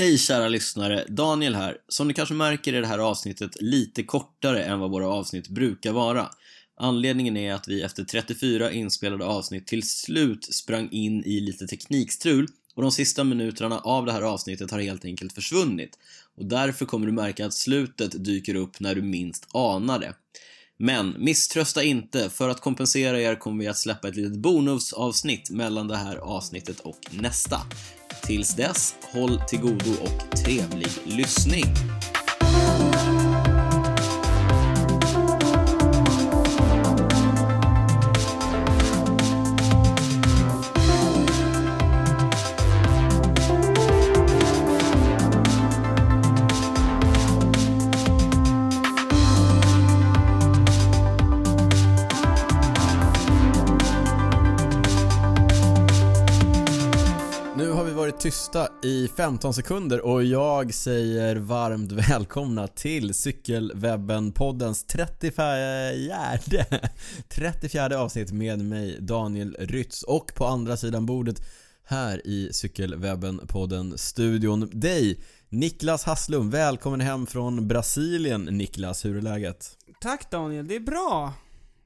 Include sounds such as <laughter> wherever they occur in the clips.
Hej kära lyssnare, Daniel här. Som ni kanske märker är det här avsnittet lite kortare än vad våra avsnitt brukar vara. Anledningen är att vi efter 34 inspelade avsnitt till slut sprang in i lite teknikstrul och de sista minuterna av det här avsnittet har helt enkelt försvunnit. Och därför kommer du märka att slutet dyker upp när du minst anar det. Men misströsta inte, för att kompensera er kommer vi att släppa ett litet bonusavsnitt mellan det här avsnittet och nästa. Tills dess, håll till godo och trevlig lyssning! Tysta i 15 sekunder och jag säger varmt välkomna till Cykelwebben-poddens 34 34 avsnitt med mig Daniel Rytz och på andra sidan bordet här i Cykelwebben-podden studion dig Niklas Hasslum, välkommen hem från Brasilien Niklas, hur är läget? Tack Daniel, det är bra.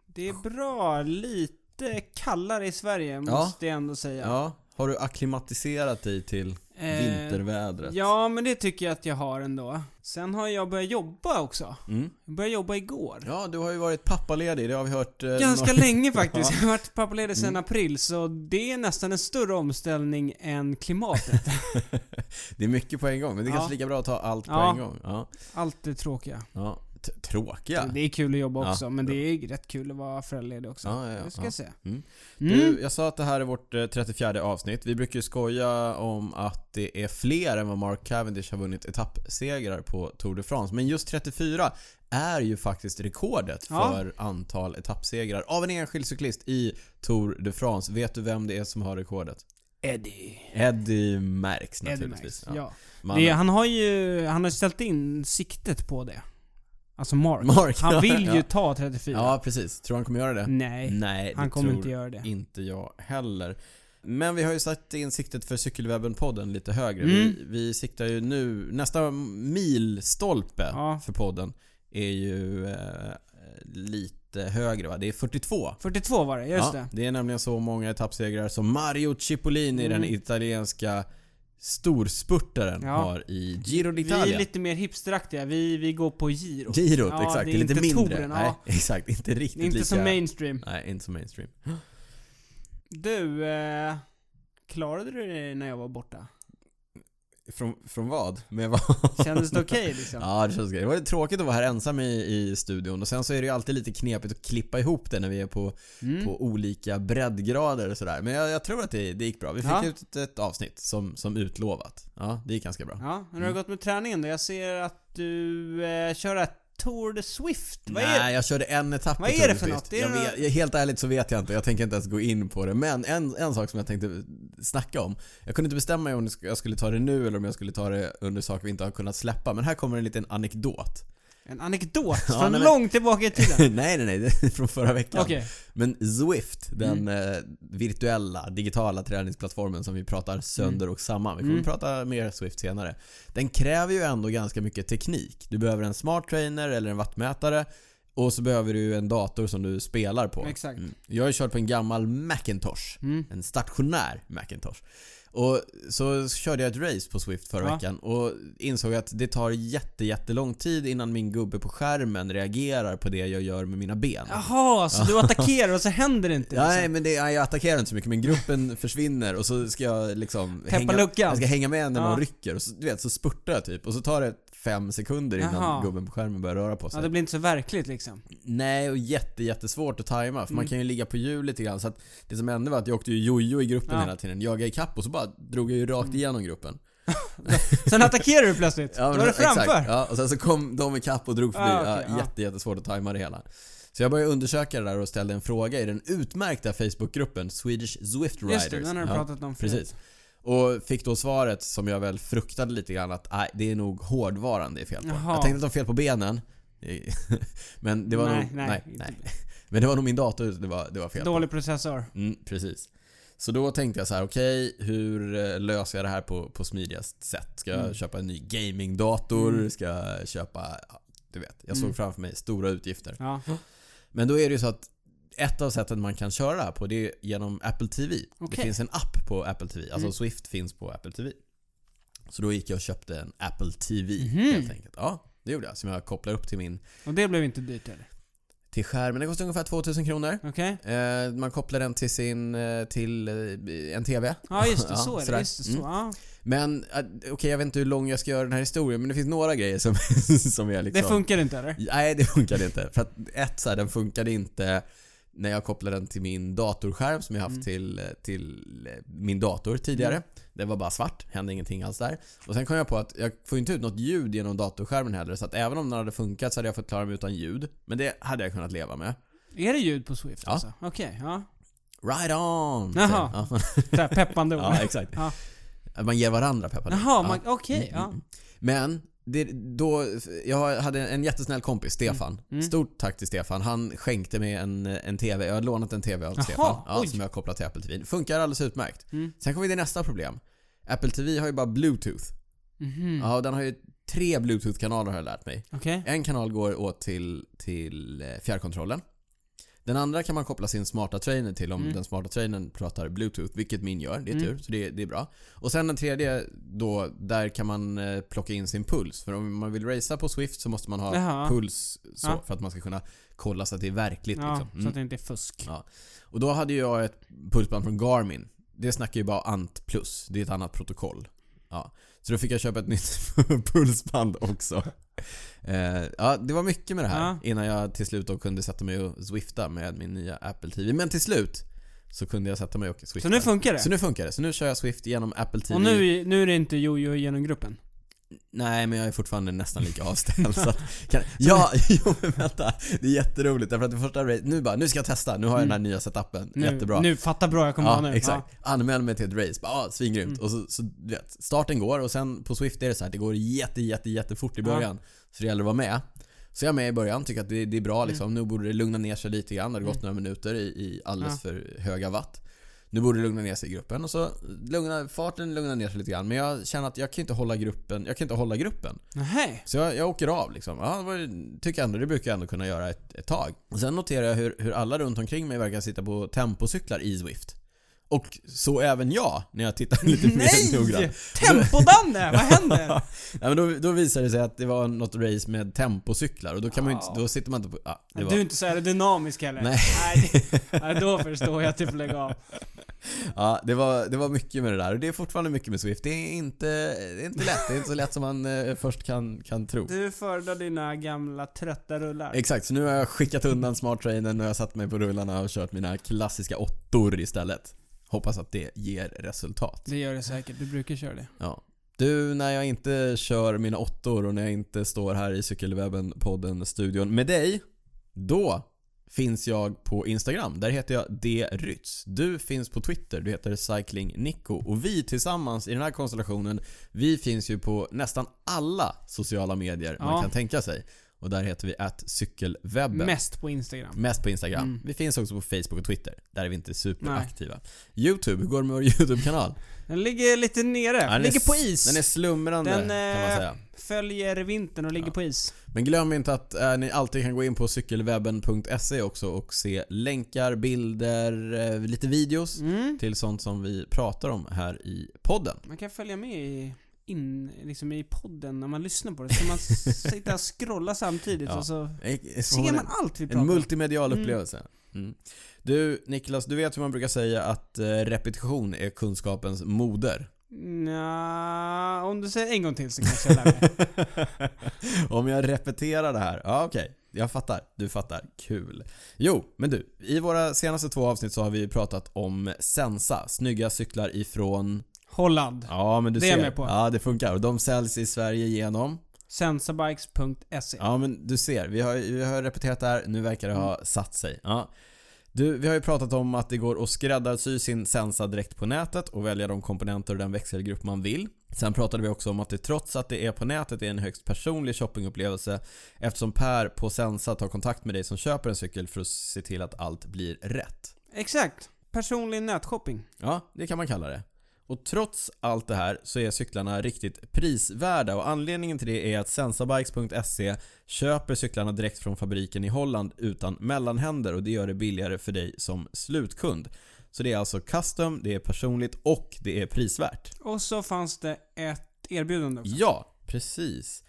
Det är bra. Lite kallare i Sverige måste jag ändå säga. Ja, har du akklimatiserat dig till Eh, vintervädret? Ja, men det tycker jag att jag har ändå. Sen har jag börjat jobba också. Mm. Jag började jobba igår. Ja, du har ju varit pappaledig, det har vi hört eh, Ganska några- länge <laughs> faktiskt. Ja. Jag har varit pappaledig sedan Mm. april, så det är nästan en större omställning än klimatet. <laughs> Det är mycket på en gång, men det är Ja. kanske lika bra att ta allt på Ja. en gång. Ja. Allt det tråkiga. ja. Tråkiga? Det är kul att jobba Ja, också, men bra. det är rätt kul att vara föräldraledig också. Ja, ja, ja. Det ska ja. jag säga. Mm. Mm. Du, jag sa att det här är vårt eh, 34 avsnitt. Vi brukar ju skoja om att det är fler än vad Mark Cavendish har vunnit etappsegrar på Tour de France. Men just 34 är ju faktiskt rekordet Ja. för antal etappsegrar av en enskild cyklist i Tour de France. Vet du vem det är som har rekordet? Eddie. Eddie Merckx Eddie naturligtvis. Merckx, ja. Man- Det, han har ju, han har ställt in siktet på det. Alltså Mark. Mark, Han vill ju ja. ta 34. Ja, precis. Tror han kommer göra det? Nej, Nej, det han kommer tror inte göra det. inte jag heller. Men vi har ju satt in siktet för Cykelwebben-podden lite högre. Mm. Vi, vi siktar ju nu, nästa milstolpe Ja. för podden är ju eh, lite högre va? Det är 42. 42 var det, just ja, det. det är nämligen så många etappsegrar som Mario Cipollini, Mm. den italienska storspurtaren, Ja. har i Giro Vi d'Italia. är lite mer hipsteraktiga, vi, vi går på giro. Girot, Ja, exakt. det Det är lite inte mindre. touren, Nej, ja. <laughs> exakt. Inte riktigt Inte lika... som mainstream. Nej, inte som mainstream. Du, eh, klarade du det när jag var borta? Från, från vad? Med vad? Kändes det okej <laughs> liksom? Ja, det känns okej. Det var tråkigt att vara här ensam i, i studion och sen så är det ju alltid lite knepigt att klippa ihop det när vi är på, Mm. på olika breddgrader och sådär. Men jag, jag tror att det, det gick bra. Vi fick Ja. ut ett, avsnitt som, som utlovat. Ja, det gick ganska bra. Ja, hur har det Mm. gått med träningen då? Jag ser att du eh, kör ett Tour de Swift. Vad Nej, jag körde en etapp Vad är det de för något? Är vet, Helt ärligt så vet jag inte. Jag tänker inte ens gå in på det. Men en, en sak som jag tänkte snacka om. Jag kunde inte bestämma mig om jag skulle ta det nu eller om jag skulle ta det under saker vi inte har kunnat släppa. Men här kommer en liten anekdot. En anekdot <laughs> Ja, från nej, men- långt tillbaka i tiden. <laughs> nej, nej, nej. <laughs> Från förra veckan. Okej. Men Zwift, den Mm. eh, virtuella, digitala träningsplattformen som vi pratar sönder och samman. Vi kommer Mm. prata mer Zwift senare. Den kräver ju ändå ganska mycket teknik. Du behöver en smart trainer eller en wattmätare. Och så behöver du en dator som du spelar på. Exakt. Mm. Jag har ju kört på en gammal Macintosh. Mm. En stationär Macintosh. Och så körde jag ett race på Swift förra Ja. veckan och insåg att det tar jätte, jättelång tid innan min gubbe på skärmen reagerar på det jag gör med mina ben. Jaha, så du <laughs> attackerar och så händer det inte? Nej liksom. men det, jag attackerar inte så mycket men gruppen <laughs> försvinner och så ska jag liksom Peppa hänga, luckan. Jag ska hänga med när någon Ja. rycker och så, du vet, så spurtar jag typ och så tar det fem sekunder innan Jaha. gubben på skärmen börjar röra på sig. Ja, det blir inte så verkligt liksom. Nej och jätte, jättesvårt att tajma för man Mm. kan ju ligga på hjul lite grann så att det som hände var att jag åkte ju jojo i gruppen Ja. hela tiden, jagade ikapp och så bara drog jag ju rakt Mm. igenom gruppen. <laughs> Sen attackerar du plötsligt. Ja, Då var det framför. Exakt. Ja, och sen så kom de ikapp och drog förbi. Ah, okej, ja, ja. jätte, jättesvårt att tajma det hela. Så jag började undersöka det där och ställde en fråga i den utmärkta Facebookgruppen Swedish Zwift Riders. Just det, den har du Ja, pratat om förut. Precis. Och fick då svaret som jag väl fruktade lite grann att nej, det är nog hårdvaran det är fel på. Jaha. Jag tänkte att de var fel på benen. <laughs> Men det var Nej, nog... nej, Nej, nej. <laughs> Men det var nog min dator det var, det var fel Dålig processor. på. Mm, precis. Så då tänkte jag så här: okej, hur eh, löser jag det här på, på smidigast sätt? Ska jag Mm. köpa en ny gamingdator? Mm. Ska jag köpa, du vet. Jag såg Mm. framför mig stora utgifter. Ja. Men då är det ju så att ett av sätten man kan köra det här på det är genom Apple TV. Det Okej. finns en app på Apple TV. Alltså Mm. Swift finns på Apple TV. Så då gick jag och köpte en Apple TV Mhm. helt enkelt. Ja, det gjorde jag. Som jag kopplar upp till min Och det blev inte dyrt eller? till skärmen. Det kostar ungefär 2000 kronor. Okej? Eh, man kopplar den till sin, eh, till eh, en TV. Ja just det, <laughs> Ja, så är det. Just det, så. Mm. Ja. Men, eh, okej jag vet inte hur lång jag ska göra den här historien men det finns några grejer som, <laughs> som är liksom... Det funkar inte eller? Nej, det funkade inte. För att ett, så här, den funkade inte när jag kopplade den till min datorskärm som jag haft Mm. till, till eh, min dator tidigare. Mm. Det var bara svart, hände ingenting alls där. Och sen kom jag på att jag får inte ut något ljud genom datorskärmen heller. Så att även om den hade funkat så hade jag fått klara mig utan ljud. Men det hade jag kunnat leva med. Är det ljud på Swift Ja. alltså? Okej, ja. Right on! Jaha. säger- Så här peppande <laughs> ord. Ja, ja exakt. Ja. Man ger varandra peppar. Jaha, man- okej, Mm, ja. mm. Men, det, då, jag hade en jättesnäll kompis, Stefan. Mm. Stort tack till Stefan. Han skänkte mig en, en TV. Jag har lånat en TV av Jaha, Stefan. Ja, som jag har kopplat till Apple TV. Funkar alldeles utmärkt. Mm. Sen kommer vi till nästa problem. Apple TV har ju bara Bluetooth. Mhm. Ja, den har ju tre Bluetooth-kanaler har jag lärt mig. Okej. En kanal går åt till, till eh, fjärrkontrollen. Den andra kan man koppla sin smarta trainer till om Mm. den smarta trainern pratar bluetooth, vilket min gör. Det är Mm. tur, så det, det är bra. Och sen den tredje då, där kan man eh, plocka in sin puls. För om man vill racea på Swift så måste man ha Jaha. puls så, Ja. för att man ska kunna kolla så att det är verkligt. Ja, liksom. så att det inte är fusk. Ja. Och då hade jag ett pulsband från Garmin. Det snackar ju bara ANT+. Det är ett annat protokoll. Ja. Så då fick jag köpa ett nytt <laughs> pulsband också. Eh, ja, det var mycket med det här Ja. innan jag till slut då kunde sätta mig och swifta med min nya Apple TV. Men till slut så kunde jag sätta mig och swifta. Så nu funkar det? Så nu funkar det. Så nu kör jag Swift genom Apple TV. Och nu, nu är det inte Jojo genom gruppen? Nej, men jag är fortfarande nästan lika <laughs> avställd så att, kan, Ja, <laughs> jo men vänta. Det är jätteroligt därför att det första race, nu bara, nu ska jag testa. Nu har jag den här nya setupen. Nu, Jättebra. Nu, fatta bra jag kommer ja, vara nu. exakt. Anmäl mig till ett race. Bara, ah, svingrymt. Mm. Och så, så du vet, starten går och sen på Swift är det så här, det går jätte, jätte, jättefort i Ja. början. Så det gäller att vara med. Så jag är med i början, tycker att det, det är bra liksom. Nu borde det lugna ner sig lite grann. Det har gått några minuter i, i alldeles Ja. för höga watt. Nu borde det lugna ner sig i gruppen och så lugna, farten lugnar ner sig lite grann. Men jag känner att jag kan inte hålla gruppen, jag kan inte hålla gruppen. Nej. Så jag, jag åker av liksom. Ja, var, tycker jag ändå, det brukar jag ändå kunna göra ett, ett tag. Och sen noterar jag hur, hur alla runt omkring mig verkar sitta på tempocyklar i Swift. Och så även jag, när jag tittar lite mer noggrant. Nej! Tempo-Danne! Vad händer? <laughs> Ja, men då, då visade det sig att det var något race med tempocyklar och då kan man ju Ja. inte, då sitter man inte på... Ja, det Du var, är inte så aerodynamisk heller. Nej. Nej, nej, då förstår jag att du får lägga av. <laughs> ja, det, var, det var mycket med det där och det är fortfarande mycket med Swift. Det är inte, det är inte lätt, det är inte så lätt som man eh, först kan, kan tro. Du föredrar dina gamla trötta rullar. Exakt, så nu har jag skickat undan smart trainen och jag satt mig på rullarna och kört mina klassiska åttor istället. Hoppas att det ger resultat. Det gör det säkert, du brukar köra det. Ja. Du, när jag inte kör mina åttor och när jag inte står här i Cykelwebben-podden-studion med dig, då finns jag på Instagram. Där heter jag drytz. Du finns på Twitter, du heter cyclingnico. Och vi tillsammans i den här konstellationen, vi finns ju på nästan alla sociala medier man Ja. kan tänka sig. Och där heter vi att cykelwebben. Mest på Instagram. Mest på Instagram. Mm. Vi finns också på Facebook och Twitter. Där är vi inte superaktiva. Youtube, hur går det med vår <laughs> YouTube-kanal? Den ligger lite nere. Ja, den ligger på is. Den är slumrande Den, kan man eh, säga. Följer vintern och ligger Ja. på is. Men glöm inte att eh, ni alltid kan gå in på cykelwebben.se också och se länkar, bilder, eh, lite videos Mm. till sånt som vi pratar om här i podden. Man kan följa med i, in, liksom i podden när man lyssnar på det. Så man <laughs> s- sitta och scrolla samtidigt Ja. och så ser en- man allt vi pratar En om. multimedial Mm. upplevelse. Mm. Du Niklas, du vet hur man brukar säga att eh, repetition är kunskapens moder. Nja, om du säger en gång till så kanske jag lär mig. <laughs> Om jag repeterar det här. Ja, okej. Jag fattar. Du fattar. Kul. Jo, men du. I våra senaste två avsnitt så har vi pratat om Sensa. Snygga cyklar ifrån... Holland. Ja, men du Det är ser. jag med på. Ja, det funkar. Och de säljs i Sverige genom... Sensabikes.se. Ja, men du ser. Vi har, vi har repeterat det här. Nu verkar det ha satt sig. Ja. Du, vi har ju pratat om att det går att skräddarsy sin Sensa direkt på nätet och välja de komponenter och den växelgrupp man vill. Sen pratade vi också om att det trots att det är på nätet är en högst personlig shoppingupplevelse eftersom Per på Sensa tar kontakt med dig som köper en cykel för att se till att allt blir rätt. Exakt. personlig nätshopping. Ja, det kan man kalla det. Och trots allt det här så är cyklarna riktigt prisvärda och anledningen till det är att sensabikes.se köper cyklarna direkt från fabriken i Holland utan mellanhänder och det gör det billigare för dig som slutkund. Så det är alltså custom, det är personligt och det är prisvärt. Och så fanns det ett erbjudande också. Ja, precis.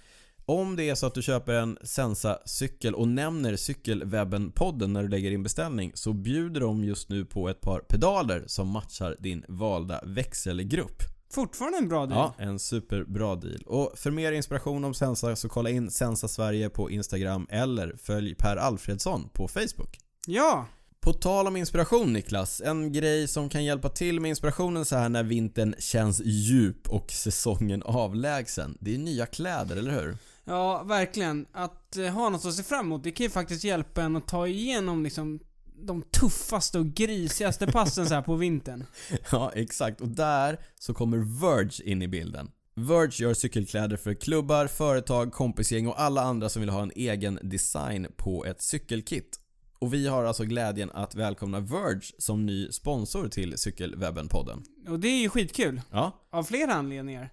Om det är så att du köper en Sensa-cykel och nämner Cykelwebben-podden när du lägger in beställning så bjuder de just nu på ett par pedaler som matchar din valda växelgrupp. Fortfarande en bra deal. Ja, en superbra deal. Och för mer inspiration om Sensa så kolla in Sensa Sverige på Instagram eller följ Per Alfredsson på Facebook. Ja, På tal om inspiration Niklas, en grej som kan hjälpa till med inspirationen så här när vintern känns djup och säsongen avlägsen. Det är nya kläder, eller hur? Ja verkligen. Att eh, ha något att se fram emot, det kan ju faktiskt hjälpa en att ta igenom liksom de tuffaste och grisigaste passen så här på vintern. <laughs> Ja, exakt. Och där så kommer Verge in i bilden. Verge gör cykelkläder för klubbar, företag, kompisgäng och alla andra som vill ha en egen design på ett cykelkit. Och vi har alltså glädjen att välkomna Verge som ny sponsor till Cykelwebben-podden. Och det är ju skitkul. Ja, Av flera anledningar.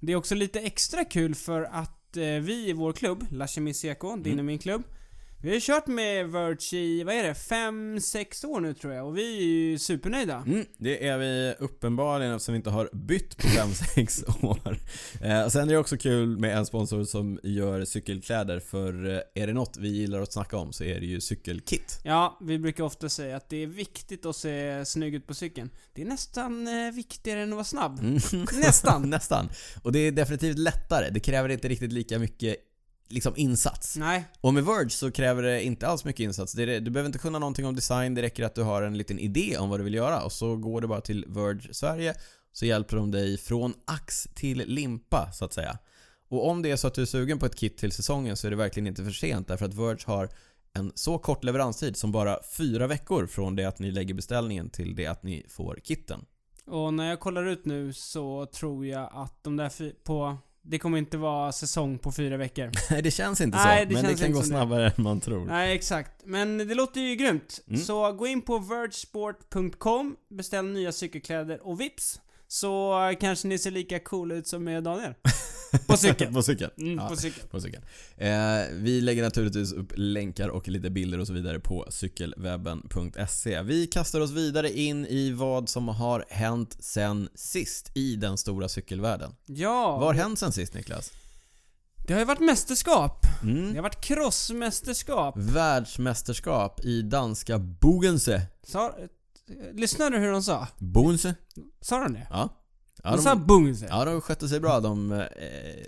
Det är också lite extra kul för att vi i vår klubb, La Chemise Seco, din och min klubb. Vi har kört med Verge i, vad är det, 5-6 år nu tror jag och vi är ju supernöjda. Mm, det är vi uppenbarligen eftersom vi inte har bytt på 5-6 <laughs> år. Eh, och sen är det också kul med en sponsor som gör cykelkläder för eh, är det något vi gillar att snacka om så är det ju cykelkit. Ja, vi brukar ofta säga att det är viktigt att se snygg ut på cykeln. Det är nästan eh, viktigare än att vara snabb. Mm. Nästan. <laughs> Nästan. Och det är definitivt lättare. Det kräver inte riktigt lika mycket liksom insats. Nej, Och med Verge så kräver det inte alls mycket insats. Det du behöver inte kunna någonting om design, det räcker att du har en liten idé om vad du vill göra och så går du bara till Verge Sverige så hjälper de dig från ax till limpa så att säga. Och om det är så att du är sugen på ett kit till säsongen så är det verkligen inte för sent därför att Verge har en så kort leveranstid som bara fyra veckor från det att ni lägger beställningen till det att ni får kitten. och när jag kollar ut nu så tror jag att de där på... Det kommer inte vara säsong på fyra veckor. <laughs> Nej, det känns inte Nej, så. det men det kan gå som det. snabbare än man tror. Nej, exakt. Men det låter ju grymt. Mm. Så gå in på vergesport.com, beställ nya cykelkläder och vips så kanske ni ser lika coola ut som Daniel. <laughs> På cykeln. <laughs> på cykeln. Mm, Ja. På cykeln. på cykeln. Eh, vi lägger naturligtvis upp länkar och lite bilder och så vidare på cykelwebben.se. Vi kastar oss vidare in i vad som har hänt sen sist i den stora cykelvärlden. Ja. Vad har hänt sen sist Niklas? Det har ju varit mästerskap. Det Mm. har varit crossmästerskap. Världsmästerskap i danska Bogense. Sa, lyssnade du hur de sa? Bogense? Sa de det? Ja. Ja, de, de. Ja, ja, de skötte sig bra de... Eh,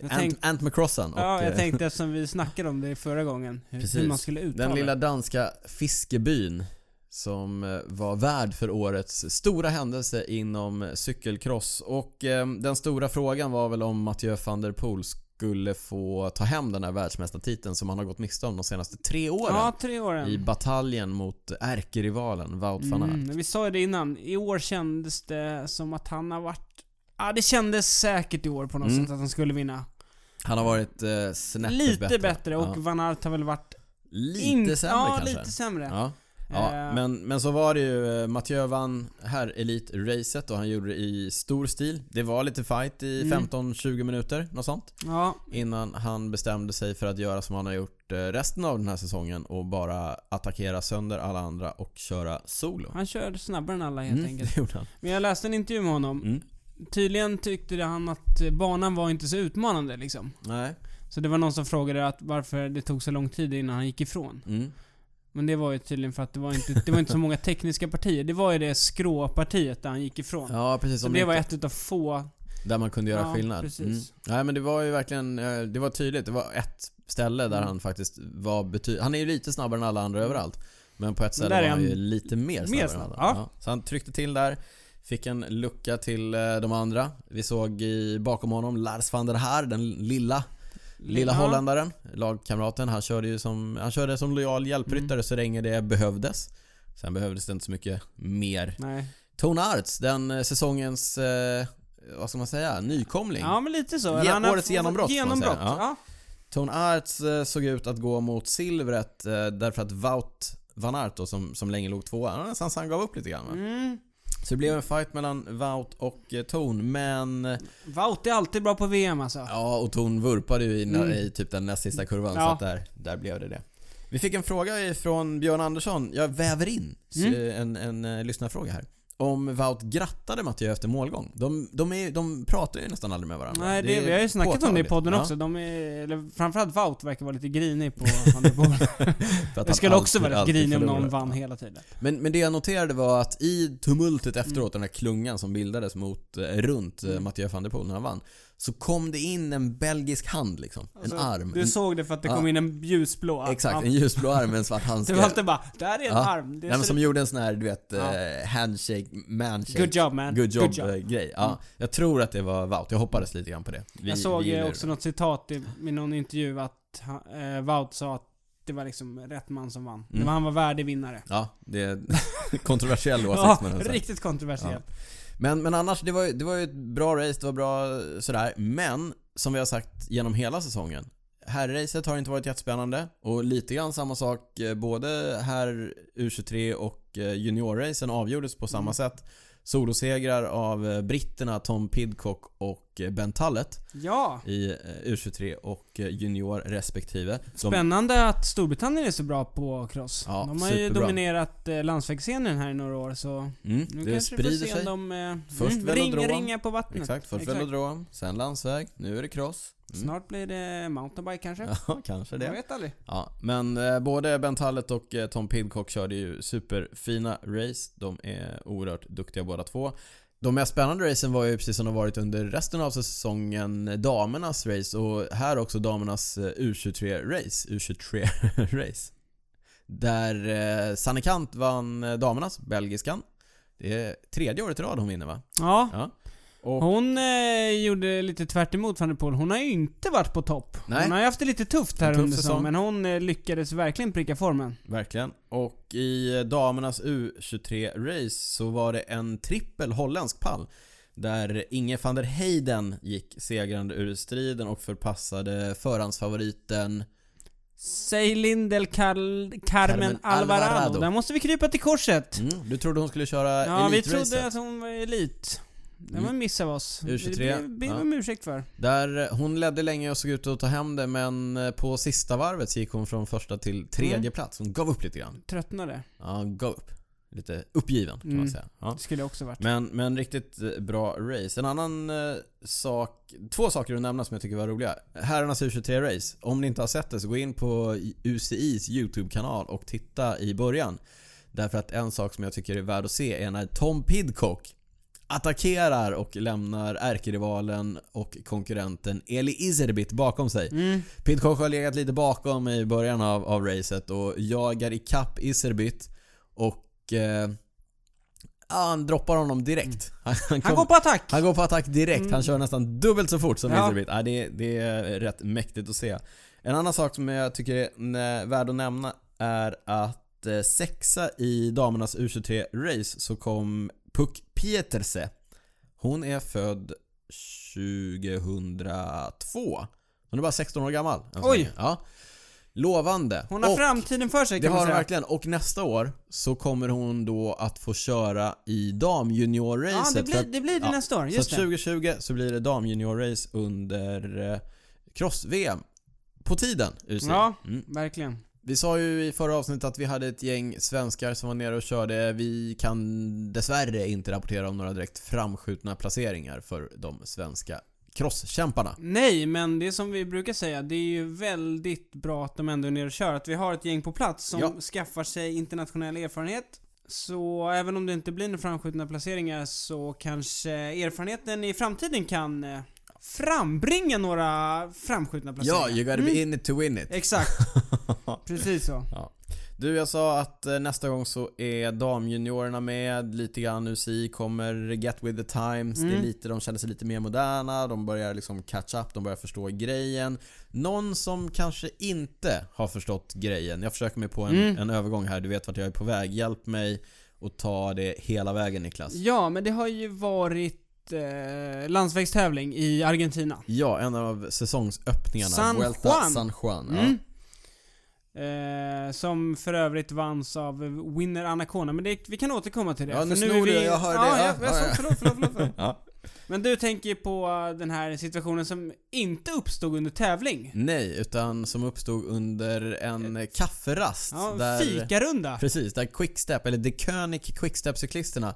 Ant, tänk- Ant McCrossan och... jag eh, tänkte eftersom vi snackade om det förra gången. Hur, hur Precis. man skulle uttala Den lilla danska fiskebyn som eh, var värd för årets stora händelse inom cykelcross. Och eh, den stora frågan var väl om Mathieu van der Poel skulle få ta hem den här världsmästartiteln som han har gått miste om de senaste tre åren. Ja, tre åren. I bataljen mot ärkerivalen Wout van Aert. Mm, vi sa ju det innan. I år kändes det som att han har varit... Ja, det kändes säkert i år på något Mm. sätt att han skulle vinna. Han har varit eh, snäppet Lite bättre. bättre, och ja. Van Aert har väl varit... Lite sämre ja, kanske. lite sämre. Ja. Ja, Eh, men, men så var det ju, eh, Mathieu vann här Elite-racet och han gjorde det i stor stil. Det var lite fight i Mm. 15-20 minuter, något sånt. Ja, Innan han bestämde sig för att göra som han har gjort eh, resten av den här säsongen och bara attackera sönder alla andra och köra solo. han körde snabbare än alla helt Mm, enkelt. det gjorde han. Men jag läste en intervju med honom. Mm. Tydligen tyckte han att banan var inte så utmanande liksom. Nej. Så det var någon som frågade att varför det tog så lång tid innan han gick ifrån. Mm. Men det var ju tydligen för att det var inte, det var inte så många tekniska partier. Det var ju det skråpartiet där han gick ifrån. Ja, precis. så det inte- var ett utav få... Där man kunde göra Ja, skillnad. precis. Mm. Nej men det var ju verkligen, eh, det var tydligt. Det var ett ställe där Mm. han faktiskt var bety- Han är ju lite snabbare än alla andra överallt. Men på ett ställe var han ju lite mer mer snabbare än snabb, alla. ja. Så han tryckte till där. Fick en lucka till eh, de andra. Vi såg i, bakom honom Lars van der Haar, den lilla Lilla Ja. holländaren, lagkamraten, han körde ju som, han körde som lojal hjälpryttare Mm. så länge det behövdes. Sen behövdes det inte så mycket mer. Nej. Tone Arts, den eh, säsongens, eh, vad ska man säga, nykomling. Ja men lite så. Ge- Han årets genombrott, Genombrott. Ja. ja. Tone Arts eh, såg ut att gå mot silvret eh, därför att Wout Van Aert då, som, som länge låg tvåa. Han han gav upp lite grann? Mm. Så det blev en fight mellan Wout och eh, Ton, men... eh, Wout är alltid bra på VM alltså. Ja, och Ton vurpade ju i, Mm. i typ den näst sista kurvan, så Ja. att där, där blev det det. Vi fick en fråga från Björn Andersson, jag väver in Mm. så, en, en, en lyssnarfråga här. Om Wout grattade Mathieu efter målgång. De, de, är, de pratar ju nästan aldrig med varandra. Nej, det, är vi har ju snackat om det i påtagligt. podden Ja, också. De är, eller framförallt Wout verkar vara lite grinig på Van der Poel. <laughs> för att Jag han skulle också vara grinig om någon vann hela tiden. Men, men det jag noterade var att i tumultet Mm. efteråt, den här klungan som bildades mot, eh, runt eh, Mathieu van der Poel när han vann. Så kom det in en belgisk hand liksom. Alltså, en arm. Du en, såg det för att det Ja. kom in en ljusblå arm. Exakt, Ja. en ljusblå arm med en svart handske. Det var alltid bara, där är en Ja. arm. Det Nej, men som ut- gjorde en sån här, du vet, Ja. eh, handshake, manshake. Good job man. Good job, job. eh, grej. Ja, jag tror att det var Wout. Jag hoppades lite grann på det. Vi, jag såg eh, också det. något citat i, i någon intervju att eh, Wout sa att det var liksom rätt man som vann. Det Mm. var, han var värdig vinnare. Ja, det är <laughs> kontroversiell åsikt Ja, riktigt kontroversiellt. Men, men annars, det var, det var ju ett bra race, det var bra sådär. Men, som vi har sagt genom hela säsongen. Herrracet har inte varit jättespännande och lite grann samma sak, eh, både här U23 och eh, juniorracen avgjordes på samma Mm. sätt. Solosegrar av eh, britterna Tom Pidcock och eh, Ben Tullett Ja! i eh, U23 och junior respektive. De, Spännande att Storbritannien är så bra på cross. Ja, de har ju superbra. dominerat eh, landsvägsscenen här i några år så mm, nu det kanske du får sprider se sig. om de eh, Först mm, ring, velodrom. ringa på vattnet. Exakt, först Exakt. velodrom, sen landsväg, nu är det cross. Mm. Snart blir det mountainbike kanske? <laughs> Ja, kanske Jag det. vet aldrig. Ja, men eh, både Ben Tullett och eh, Tom Pidcock körde ju superfina race. De är oerhört duktiga båda två. De mest spännande racen var ju precis som de varit under resten av säsongen damernas race och här också damernas eh, U23-race. U23-race. <laughs> Där eh, Sanne Kant vann damernas, belgiskan. Det är tredje året i rad hon vinner va? Ja. Ja. Och, Hon eh, gjorde lite tvärt emot van der Poel. Hon har ju inte varit på topp. Nej. Hon har ju haft det lite tufft här tuff under säsong. säsongen, men hon eh, lyckades verkligen pricka formen. Verkligen. Och i damernas U23-race så var det en trippel holländsk pall. Där Inge van der Heyden gick segrande ur striden och förpassade förhandsfavoriten Säg Lindel Carl, Carmen, Carmen Alvarado. Alvarado. Där måste vi krypa till korset. mm, Du trodde hon skulle köra Ja, vi trodde att hon var elit. Det var en miss av oss. U23, Det ber- vi om ursäkt för. Där eh, hon ledde länge och såg ut att ta hem det men eh, på sista varvet så gick hon från första till tredje Mm. plats. Hon gav upp lite grann. Tröttnade. Ja, gav upp. Lite uppgiven kan man Mm. säga. Ja. Det skulle jag också varit. Men, men riktigt eh, bra race. En annan eh, sak, två saker att nämna som jag tycker var roliga. Herrarnas U23-race. Om ni inte har sett det så gå in på UCIs YouTube-kanal och titta i början. Därför att en sak som jag tycker är värd att se är när Tom Pidcock attackerar och lämnar ärkerivalen och konkurrenten Eli Iserbit bakom sig. Mm. Pidcock har legat lite bakom i början av, av racet och jagar ikapp Iserbit och eh, han droppar honom direkt. Han, Han kom- går på attack! han går på attack direkt. Mm. Han kör nästan dubbelt så fort som Ja. Iserbit. Ja, det, det är rätt mäktigt att se. En annan sak som jag tycker är värd att nämna är att eh, sexa i damernas U23-race så kom Puck Pieterse. Hon är född 2002. Hon är bara 16 år gammal. så Oj. Ja. Lovande. Hon har Och- framtiden för sig det kan man har hon säga. verkligen. Och nästa år så kommer hon då att få köra i damjuniorracet. Ja, det blir det, blir det nästa år. så Just det. 2020 så blir det damjuniorrace under eh, cross-VM. På tiden, UC. Ja. Mm. Verkligen. Vi sa ju i förra avsnittet att vi hade ett gäng svenskar som var nere och körde. Vi kan dessvärre inte rapportera om några direkt framskjutna placeringar för de svenska crosskämparna. Nej, men det är som vi brukar säga, det är ju väldigt bra att de ändå är nere och kör. Att vi har ett gäng på plats som Ja. skaffar sig internationell erfarenhet. Så även om det inte blir några framskjutna placeringar så kanske erfarenheten i framtiden kan eh, frambringa några framskjutna placeringar. Ja, you gotta be in it to win it. Exakt. <laughs> Precis så. Du, jag sa att eh, nästa gång så är damjuniorerna med lite grann. UCI kommer get with the times. Det är Mm. lite, de känner sig lite mer moderna. De börjar liksom catch up, de börjar förstå grejen. Någon som kanske inte har förstått grejen. Jag försöker mig på en, Mm. en övergång här. Du vet vart jag är på väg. Hjälp mig att ta det hela vägen Niklas. Ja, men det har ju varit eh, landsvägstävling i Argentina. Ja, en av säsongsöppningarna. San Vuelta Juan. San Juan. Ja. Mm. Eh, som för övrigt vanns av Winner Anacona, men det, vi kan återkomma till det. Ja, nu snor du, jag hör ja, det. Ja, Ja, ja, ja, ja. Förlåt, förlåt, förlåt, förlåt. <laughs> Ja. Men du tänker på den här situationen som inte uppstod under tävling. Nej, utan som uppstod under en kafferast. Ja, där, fikarunda. Precis, där Quickstep, eller The König Quickstep-cyklisterna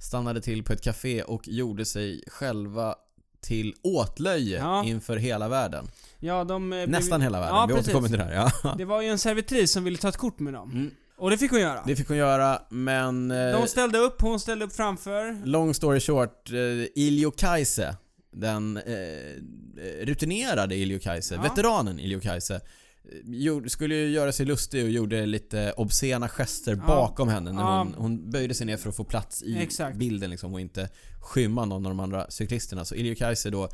stannade till på ett café och gjorde sig själva till åtlöje Ja. inför hela världen. Ja, de... eh, blev- Nästan hela världen, Ja, vi precis. återkommer till det här. Ja. <laughs> Det var ju en servitris som ville ta ett kort med dem. Mm. Och det fick hon göra. Det fick hon göra, men... eh, De ställde upp, hon ställde upp framför. Long story short, eh, Iljo Kaise, den eh, rutinerade Iljo Kaise, Ja. veteranen Iljo gjorde- skulle ju göra sig lustig och gjorde lite obscena gester Ja. bakom henne när Ja. hon, hon böjde sig ner för att få plats i Exakt. bilden liksom och inte skymma någon av de andra cyklisterna. Så Iljo Kaise då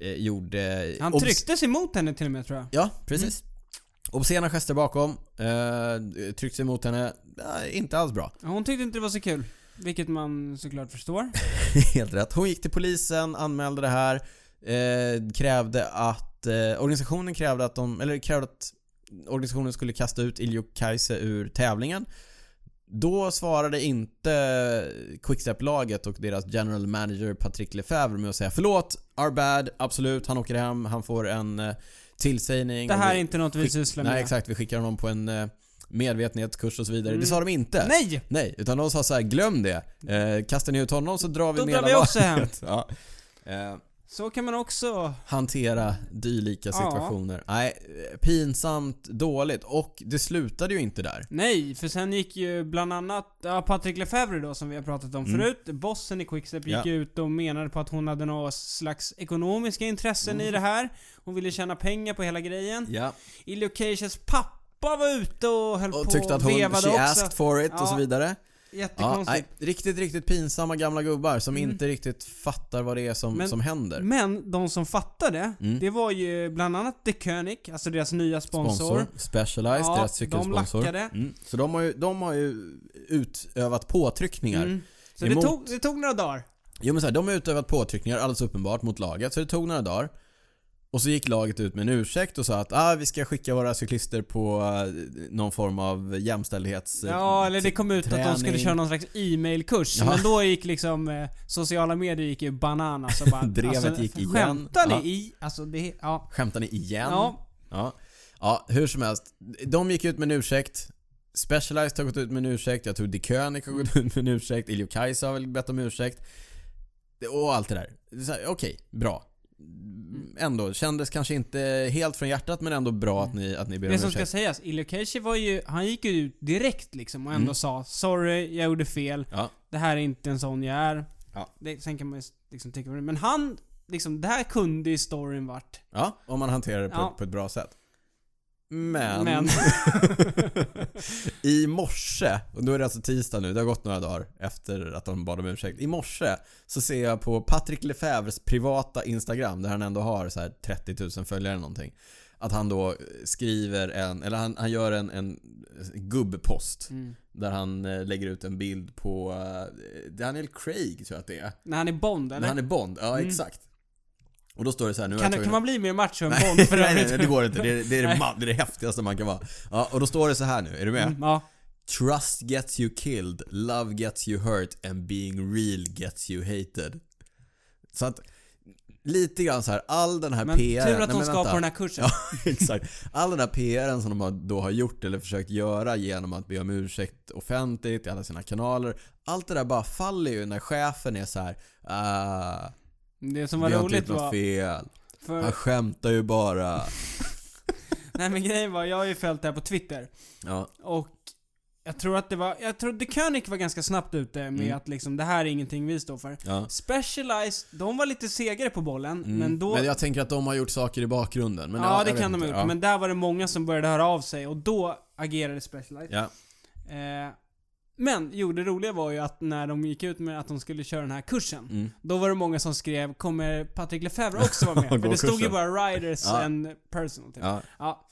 eh, gjorde... Han tryckte sig mot henne till och med tror jag. Ja, precis. Obscena gester bakom, eh, tryckte sig mot henne, eh, inte alls bra. Hon tyckte inte det var så kul. Vilket man såklart förstår. <laughs> Helt rätt. Hon gick till polisen, anmälde det här, eh, krävde att, eh, organisationen krävde att de, eller krävde att organisationen skulle kasta ut Iljo Kaise ur tävlingen. Då svarade inte Quickstep-laget och deras general manager Patrick Lefebvre med att säga förlåt, our bad, absolut, han åker hem, han får en eh, tillsägning. Det här är inte något vi sysslar med. Nej exakt, vi skickar honom på en eh, medvetenhetskurs och så vidare. Mm. Det sa de inte. Nej! Nej, utan de sa så här: glöm det. Eh, kastar ni ut honom så drar vi Då med drar vi också hem. <laughs> ja. eh, Så kan man också... hantera dylika Ja. situationer. Nej, eh, pinsamt dåligt. Och det slutade ju inte där. Nej, för sen gick ju bland annat ja, Patrick Lefebvre då som vi har pratat om Mm. förut. Bossen i Quickstep gick Ja. ut och menade på att hon hade några slags ekonomiska intressen Mm. i det här. Hon ville tjäna pengar på hela grejen. Ja. Keishas pappa var ute och höll Och på tyckte att och hon, vevade she också. asked for it och Ja, så vidare. Ja, Jättekonstigt. nej, riktigt, riktigt pinsamma gamla gubbar som Mm. inte riktigt fattar vad det är som, Men- som händer. Men de som fattade, Mm. det var ju bland annat The König, alltså deras nya sponsor. Specialized, Ja, deras de cykelsponsor. lackade. Mm. Så de har, ju, de har ju utövat påtryckningar. Mm. Så Emot- det tog, det tog några dagar. Jo men så här, de har utövat påtryckningar alldeles uppenbart mot laget, så det tog några dagar. Och så gick laget ut med en ursäkt och sa att ah, vi ska skicka våra cyklister på eh, någon form av jämställdhets... Ja, eller det kom ut att de skulle träning. köra någon slags e-mailkurs. Ja. Men då gick liksom eh, sociala medier gick ju bananas och bara... <laughs> Drevet gick igen. Skämtar ni Ja. i? Alltså det... Ja. Skämtar ni igen? Ja. ja. Ja, hur som helst. De gick ut med en ursäkt. Specialized har gått ut med en ursäkt. Jag tror De König har gått ut med en ursäkt. Iljo Kajsa har väl bett om ursäkt. Och allt det där. Okej, bra. Ändå, kändes kanske inte helt från hjärtat men ändå bra att ni, att ni ber Det om som ska ursäkt. sägas, Ilio Keishi var ju... Han gick ju ut direkt liksom och ändå Mm. sa 'Sorry, jag gjorde fel. Ja. Det här är inte en sån jag är' Ja. det, Sen kan man ju liksom tycka vad det Men han... Liksom, det här kunde ju storyn varit. Ja, om man hanterar det på, Ja. på ett bra sätt. Men... Men... <laughs> I morse, och då är det alltså tisdag nu, det har gått några dagar efter att de bad om ursäkt. I morse så ser jag på Patrick Lefebvres privata Instagram, där han ändå har så här 30 000 följare eller någonting. Att han då skriver en, eller han, han gör en, en gubbpost. Mm. Där han eh, lägger ut en bild på eh, Daniel Craig tror jag att det är. När han är Bond, eller? När han är Bond, ja Mm. exakt. Och då står det så här, nu kan, jag kan man bli mer macho än Bond för nej, nej, nej, det går inte. Det är det, är det, <laughs> det, är det häftigaste man kan vara. Ja, och då står det så här nu, är du med? Mm, ja. Trust gets you killed, love gets you hurt and being real gets you hated. Så att, lite grann så här, all den här Men PR... tur att de men ska vänta. den här kursen. Ja, <laughs> exakt. All den här PRen som de har- då har gjort eller försökt göra genom att be om ursäkt offentligt i alla sina kanaler. Allt det där bara faller ju när chefen är så här. Ah, Det som vi var har inte gjort roligt något var... fel. För, Han skämtar ju bara. <laughs> nej men grejen var, jag har ju följt det här på Twitter. Ja, Och jag tror att det var, jag tror The König var ganska snabbt ute med Mm. att liksom, det här är ingenting vi står för. ja. Specialized, de var lite segare på bollen, Mm. men då... Men jag tänker att de har gjort saker i bakgrunden. Men ja, jag det kan de ha gjort. Ja. Men där var det många som började höra av sig och då agerade Specialized. Ja. Eh, men, jo, det roliga var ju att när de gick ut med att de skulle köra den här kursen, Mm. då var det många som skrev 'Kommer Patrick Lefebvre också vara med?' <laughs> För det stod ju kursen. bara 'Riders Ja. and personal' typ. Ja. Ja.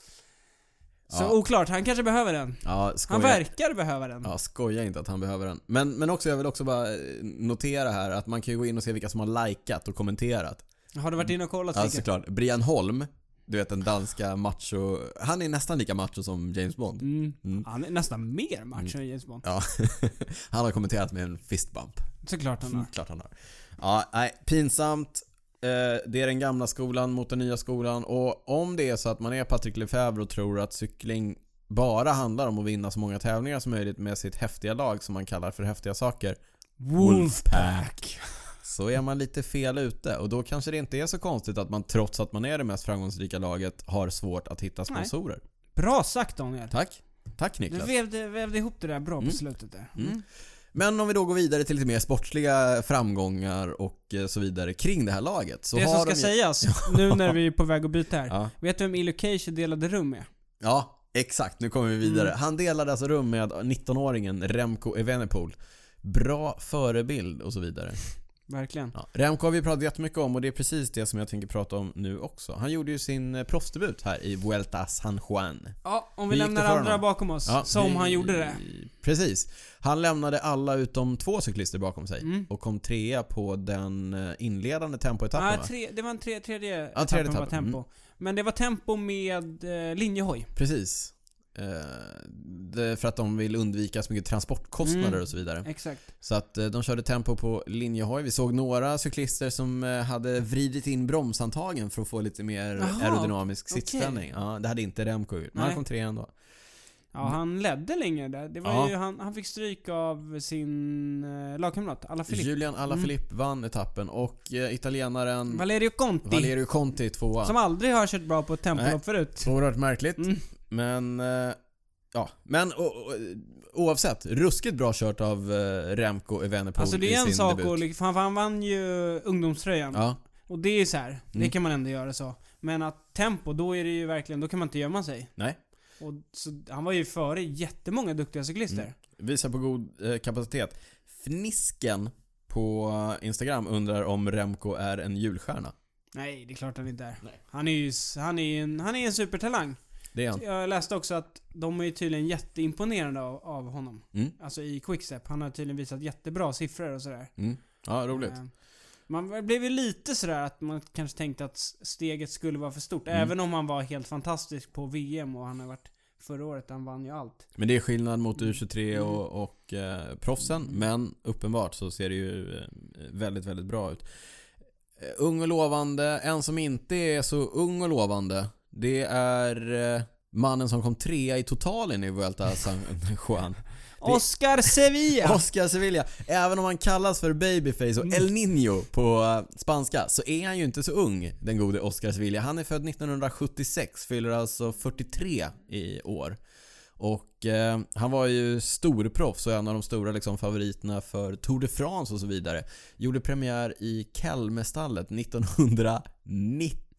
Så Ja. oklart, han kanske behöver den. Ja. Han verkar behöva den. Ja, skoja inte att han behöver den. Men, men också, jag vill också bara eh, notera här att man kan ju gå in och se vilka som har likat och kommenterat. Har du varit inne och kollat Ja, såklart. Brian Holm Du vet den danska macho... Han är nästan lika macho som James Bond. Mm. Mm. Han är nästan mer macho än James Bond. Ja. <laughs> han har kommenterat med en fistbump. Såklart han har. Klart han har. Ja, nej, pinsamt. Eh, Det är den gamla skolan mot den nya skolan och om det är så att man är Patrick Lefebvre och tror att cykling bara handlar om att vinna så många tävlingar som möjligt med sitt häftiga lag som man kallar för häftiga saker Wolfpack. Så är man lite fel ute och då kanske det inte är så konstigt att man trots att man är det mest framgångsrika laget har svårt att hitta sponsorer. Bra sagt Daniel. Tack. Tack Du Niklas. vävde, vävde ihop det där bra Mm. på slutet där. Mm. Mm. Men om vi då går vidare till lite mer sportsliga framgångar och eh, så vidare kring det här laget. Så det som ska de sägas, <laughs> nu när vi är på väg att byta här. Ja. Vet du vem Ilocation delade rum med? Ja, exakt. Nu kommer vi vidare. Mm. Han delade alltså rum med 19-åringen Remco Evenepoel. Bra förebild och så vidare. Verkligen. Ja. Remco har vi pratat jättemycket om och det är precis det som jag tänker prata om nu också. Han gjorde ju sin eh, proffsdebut här i Vuelta San Juan. Ja, om vi gick lämnar andra honom? bakom oss. Ja, som vi- han gjorde det. Precis. Han lämnade alla utom två cyklister bakom sig Mm. och kom trea på den eh, inledande tempoetappen Nej, tre, det var en tre, tredje Ja, tredje etappen etappen, tempo. Men det var tempo med eh, linjehoj. Precis. Eh, för att de vill undvika så mycket transportkostnader Mm. och så vidare. Exakt. Så att eh, de körde tempo på linjehoj. Vi såg några cyklister som eh, hade vridit in bromshandtagen för att få lite mer Jaha, aerodynamisk okej. sittställning. Ja, det hade inte Remco gjort. Men han kom tre ändå. Ja, han ledde länge där. Det var Ja. ju, han, han fick stryk av sin eh, lagkamrat, Alaphilippe. Julian Alaphilippe vann etappen och eh, italienaren Valerio Conti. Valerio Conti tvåa. Som aldrig har kört bra på ett tempolopp förut. Oerhört märkligt. Mm. Men, eh, ja. Men o- o- oavsett, ruskigt bra kört av eh, Remco Evenepoel Alltså det är en sak debut. att, liksom- för han vann ju ungdomströjan. Ja, Och det är så här, det Mm. kan man ändå göra så. Men att tempo, då är det ju verkligen, då kan man inte gömma sig. nej. Och så, han var ju före jättemånga duktiga cyklister. Mm. Visar på god eh, kapacitet. Fnisken på Instagram undrar om Remco är en julstjärna. Nej, det är klart han inte är. Nej. Han är ju han är en, han är en supertalang. Det är han. Jag läste också att de är tydligen jätteimponerade av, av honom. Mm. Alltså i Quickstep. Han har tydligen visat jättebra siffror och sådär. Mm. Ja, roligt. Eh, Man blev ju lite sådär att man kanske tänkte att steget skulle vara för stort. Mm. Även om han var helt fantastisk på VM och han har varit förra året, han vann ju allt. Men det är skillnad mot U23 Mm. och, och eh, proffsen. Mm. Men uppenbart så ser det ju eh, väldigt, väldigt bra ut. Eh, ung och lovande. En som inte är så ung och lovande. Det är eh, mannen som kom trea i totalen i Vuelta <laughs> San Juan. Oscar Sevilla! <laughs> Oscar Sevilla. Även om han kallas för babyface och Mm. El Niño på eh, spanska så är han ju inte så ung, den gode Oscar Sevilla. Han är född 1976, fyller alltså 43 i år. Och eh, han var ju storproffs och en av de stora liksom, favoriterna för Tour de France och så vidare. Gjorde premiär i Kelmestallet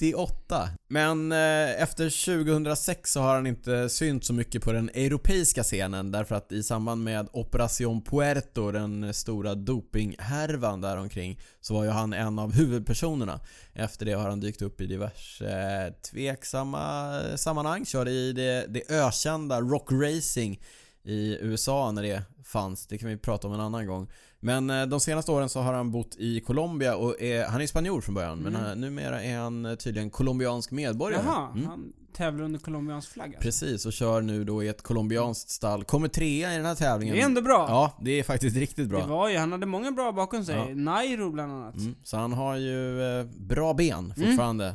98. Men eh, efter 2006 så har han inte synt så mycket på den europeiska scenen därför att i samband med Operation Puerto, den stora dopinghärvan däromkring, så var ju han en av huvudpersonerna. Efter det har han dykt upp i diverse eh, tveksamma sammanhang. Körde i det, det ökända Rock Racing i USA när det fanns. Det kan vi prata om en annan gång. Men eh, de senaste åren så har han bott i Colombia och är, han är spanjor från början men Mm. han, numera är han eh, tydligen colombiansk medborgare. Jaha, Mm. han tävlar under colombiansk flagg alltså. Precis, och kör nu då i ett colombianskt stall. Kommer trea i den här tävlingen. Det är ändå bra. Ja, det är faktiskt riktigt bra. Det var ju, han hade många bra bakom sig. Ja. Nairo bland annat. Mm, så han har ju eh, bra ben fortfarande.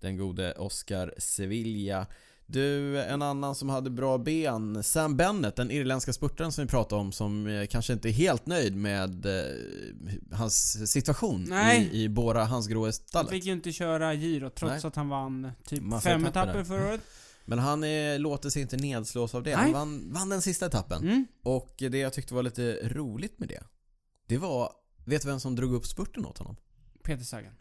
Den gode Oscar Sevilla. Du, en annan som hade bra ben, Sam Bennett, den irländska spurtaren som vi pratade om som eh, kanske inte är helt nöjd med eh, hans situation Nej. i, i Bora Han Hansgrohe-stallet. fick ju inte köra Giro trots Nej. att han vann typ Massa fem etapper förra året. Men han är, låter sig inte nedslås av det. Han vann, vann den sista etappen. Mm. Och det jag tyckte var lite roligt med det, det var, vet du vem som drog upp spurten åt honom? Peter Sagan.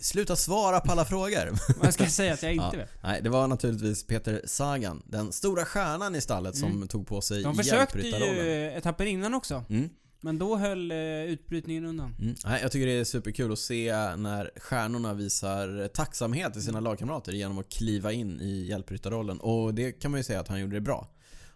Sluta svara på alla frågor! <laughs> Vad ska jag säga att jag inte Ja. vet? Nej, det var naturligtvis Peter Sagan, den stora stjärnan i stallet som Mm. tog på sig De försökte ju etapper innan också. Mm, Men då höll eh, utbrytningen undan. mm. Nej, jag tycker det är superkul att se när stjärnorna visar tacksamhet till sina lagkamrater genom att kliva in i hjälpryttarrollen. Och det kan man ju säga att han gjorde det bra.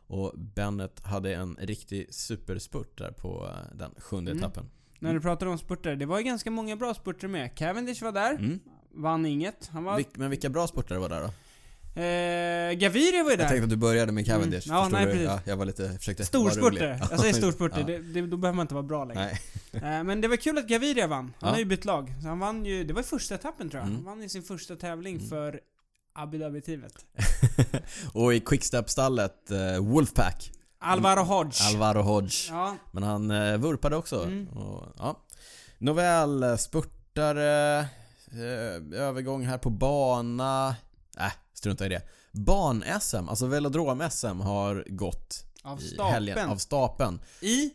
Och Bennett hade en riktig superspurt där på eh, den sjunde Mm. etappen. När du pratar om spurter, det var ju ganska många bra spurter med. Cavendish var där. Mm. vann inget. Han var... Vil- men vilka bra sportare var där då? Eh, Gaviria var ju Jag tänkte där. att du började med Cavendish. Mm. Ja, nej, du? precis. Ja, jag var lite, försökte. Storspurtare. Jag säger storspurtare. Ja. Det, det, då behöver man inte vara bra längre. <laughs> Eh, men det var kul att Gaviria vann. Han Ja. har ju bytt lag. Så han vann ju, det var ju första etappen tror jag. Mm. Han vann ju sin första tävling Mm. för Abu Dhabi-teamet. <laughs> och i Quickstep-stallet, eh, Wolfpack. Alvaro Hodge. Alvaro Hodge. Ja, Men han eh, vurpade också. Mm. Och, ja. Nåväl, eh, spurtare, eh, övergång här på bana. Äh, strunta i det. Ban-SM, alltså velodrom-SM har gått av stapeln. helgen av stapeln. I?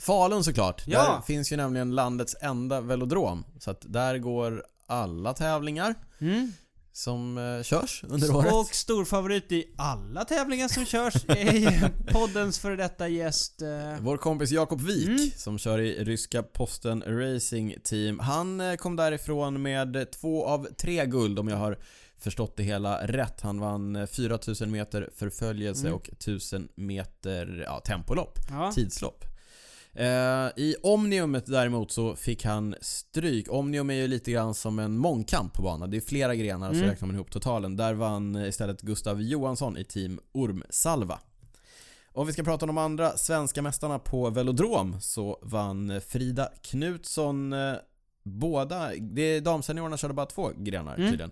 Falun såklart. Ja. Där finns ju nämligen landets enda velodrom. Så att där går alla tävlingar Mm. Som eh, körs under året. Och storfavorit i alla tävlingar som körs är <laughs> poddens före detta gäst. Eh, Vår kompis Jakob Wik Mm. som kör i ryska Posten Racing Team. Han eh, kom därifrån med två av tre guld om jag har förstått det hela rätt. Han vann eh, 4000 meter förföljelse Mm. och 1000 meter ja, tempolopp, ja. tidslopp. Eh, I Omniumet däremot så fick han stryk. Omnium är ju lite grann som en mångkamp på banan. Det är flera grenar så Mm. räknar man ihop totalen. Där vann istället Gustav Johansson i team Ormsalva. Om vi ska prata om de andra svenska mästarna på velodrom så vann Frida Knutsson eh, båda, det damseniorerna körde bara två grenar Mm. tydligen.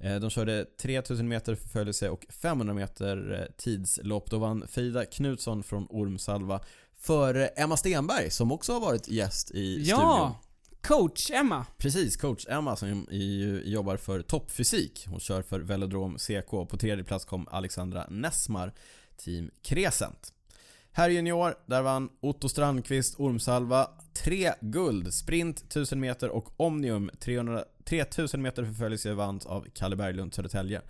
Eh, De körde 3000 meter förföljelse och 500 meter tidslopp. Då vann Frida Knutsson från Ormsalva före Emma Stenberg som också har varit gäst i studion. ja! Coach Emma. Precis, coach Emma som jobbar för toppfysik. Hon kör för Velodrom CK. På tredje plats kom Alexandra Nessmar, team Crescent. Här junior, där vann Otto Strandqvist Ormsalva tre guld, sprint 1000 meter och Omnium 300, 3000 meter förföljelse vanns av Kalle Berglund Södertälje.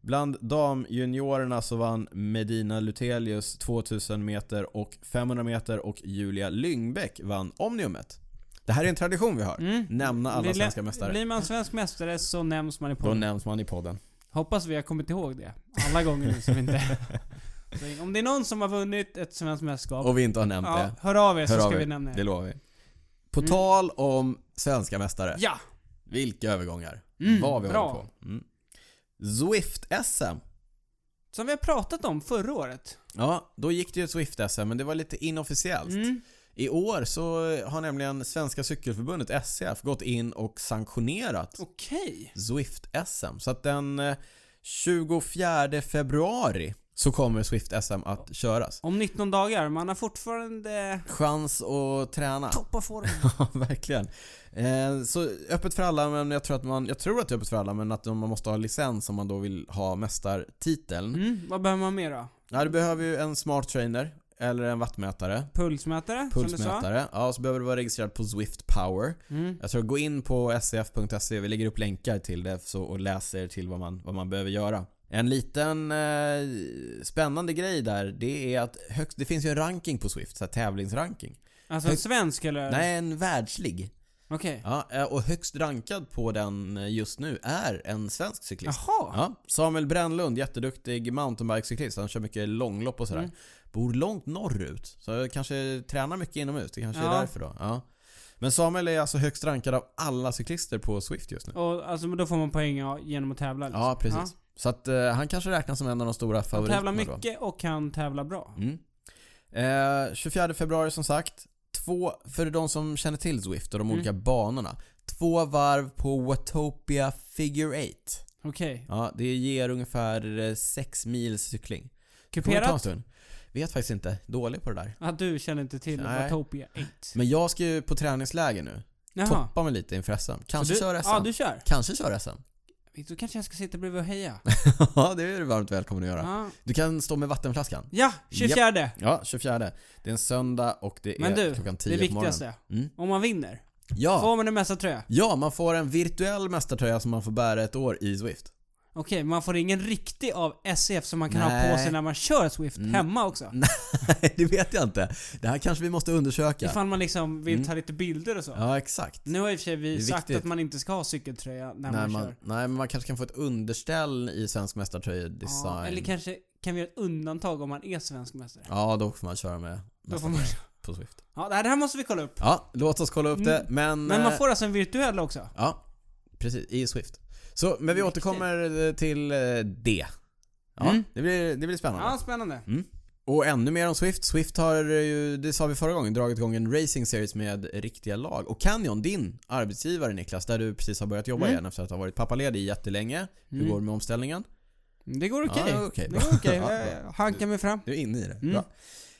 Bland damjuniorerna så vann Medina Lutelius 2000 meter och 500 meter och Julia Lyngbäck vann Omniumet. Det här är en tradition vi har. Mm. Nämna alla svenska mästare. Blir man svensk mästare så nämns man i Då podden. nämns man i podden. Hoppas vi har kommit ihåg det. Alla gånger nu som vi inte... <laughs> Så om det är någon som har vunnit ett svenskt mästerskap, Och vi inte har nämnt ja, det. hör av er så Hör ska er. vi nämna Det det. lovar vi. På Mm. tal om svenska mästare. Ja! Vilka övergångar. Mm, Vad vi bra. håller på. Mm. Swift-SM. Som vi har pratat om förra året. Ja, då gick det ju ett Swift-SM men det var lite inofficiellt. Mm. I år så har nämligen Svenska Cykelförbundet, SCF, gått in och sanktionerat Okej. Swift-SM. Så att den eh, 24 februari så kommer Swift-SM att köras. Om 19 dagar, man har fortfarande Chans att träna. topp av formen. <laughs> Ja, verkligen. Eh, så öppet för alla, men jag tror att man, jag tror att det är öppet för alla, men att man måste ha licens om man då vill ha mästartiteln. Mm. Vad behöver man mer då? Ja, du behöver ju en smart trainer, eller en wattmätare. Pulsmätare, som du sa? Pulsmätare. Ja, så behöver du vara registrerad på Zwift Power. Mm. Jag tror gå in på scf.se, vi lägger upp länkar till det så, och läser till vad man, vad man behöver göra. En liten eh, spännande grej där, det är att högst, det finns ju en ranking på Swift, så här tävlingsranking. Alltså en svensk eller? Nej, en världslig. Okej. Ja, eh, och högst rankad på den eh, just nu är en svensk cyklist. Jaha. Ja, Samuel Brännlund, jätteduktig mountainbikecyklist. Han kör mycket långlopp och sådär. Mm. Bor långt norrut, så kanske tränar mycket inomhus. Det kanske Ja. är därför då. Ja. Men Samuel är alltså högst rankad av alla cyklister på Swift just nu. Och alltså, då får man poäng ja, genom att tävla liksom. Ja, precis. Så att eh, han kanske räknas som en av de stora Han favoriterna tävlar då. mycket och kan tävla bra. Mm. Eh, 24 februari som sagt. Två, för de som känner till Zwift och de Mm. olika banorna. Två varv på Watopia Figure 8. Okej. Ja, det ger ungefär 6 mils cykling. Kuperat? Vet faktiskt inte. Dålig på det där. Att du känner inte till Nej. Watopia 8. Men jag ska ju på träningsläger nu. Jaha. Toppa mig lite inför SM. Kanske du, köra SM. Ja, du kör. Kanske köra SM. Då kanske jag ska sitta bredvid och heja. <laughs> ja, det är du varmt välkommen att göra. Ja, Du kan stå med vattenflaskan. ja 24. Ja, 24. Det är en söndag och det är Men du, klockan 10 det viktigaste. Mm. Om man vinner, Ja. får man en mästartröja? ja, man får en virtuell mästartröja som man får bära ett år i Swift. Okej, man får ingen riktig av SCF som man kan ha på Nej. sig när man kör Swift Mm. hemma också. <laughs> Nej, det vet jag inte. Det här kanske vi måste undersöka. Ifall man liksom vill Mm. ta lite bilder och så. Ja, exakt. Nu har i och för sig vi sagt viktigt. att man inte ska ha cykeltröja när Nej, man, man, kör. nej, men man kanske kan få ett underställ i svensk mästartröjedesign. Ja, eller kanske kan vi göra ett undantag om man är svensk mästare. Ja, då får man köra med Då får man... på Swift. Ja, det här, måste vi kolla upp. Ja, låt oss kolla upp det. Men, Men man eh, får alltså en virtuell också? Ja, precis. I Swift. Så, men vi återkommer eh, till eh, det. Ja, Mm. det, blir, det blir spännande. Ja, spännande. Och ännu mer om Swift. Swift har ju, det sa vi förra gången, dragit igång en racing series med riktiga lag. Och Canyon, din arbetsgivare Niklas, där du precis har börjat jobba Mm. igen efter att ha varit pappaledig jättelänge. Hur Mm. går det med omställningen? Det går okej. Ja, okej, det går okej. <laughs> Ja, Jag hankar mig fram. Du är inne i det. Mm. Bra.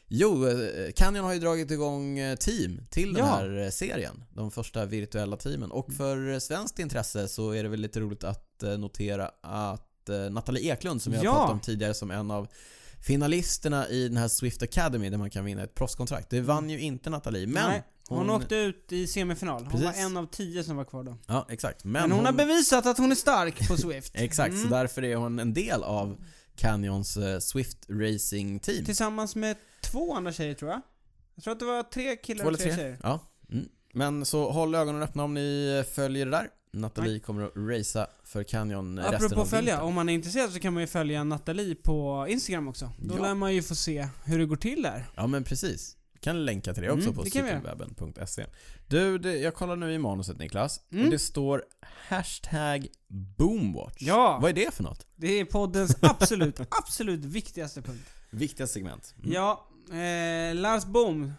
Jo, eh, Canyon har ju dragit igång eh, team till den Ja. här eh, serien. De första virtuella teamen. Och för svenskt intresse så är det väl lite roligt att notera att Nathalie Eklund, som vi har Ja. pratat om tidigare som en av finalisterna i den här Swift Academy där man kan vinna ett proffskontrakt. Det vann ju inte Nathalie, men Nej, hon, åkte ut i semifinal. Hon Precis. var en av tio som var kvar då. Ja, exakt. Men, Men, hon, har bevisat att hon är stark på Swift. <laughs> Exakt, så Mm. därför är hon en del av Canyons eh, Swift Racing Team. Tillsammans med två andra tjejer tror jag. Jag tror att det var tre killar Två och eller tre tre? tjejer. Ja. Mm. Men så håll ögonen öppna om ni följer det där. Nathalie kommer att racea för Canyon resten Apropå av följa, vintern. om man är intresserad så kan man ju följa Nathalie på Instagram också. Då Ja. lär man ju få se hur det går till där. Ja men precis. Kan länka till det också Mm, på det vi cykelwebben.se. Du, det, jag kollar nu i manuset Niklas. Mm. Och det står hashtag boomwatch. Ja. Vad är det för något? Det är poddens <laughs> absolut, absolut viktigaste punkt. Viktiga segment. Mm. Ja, eh, Lars Bohm.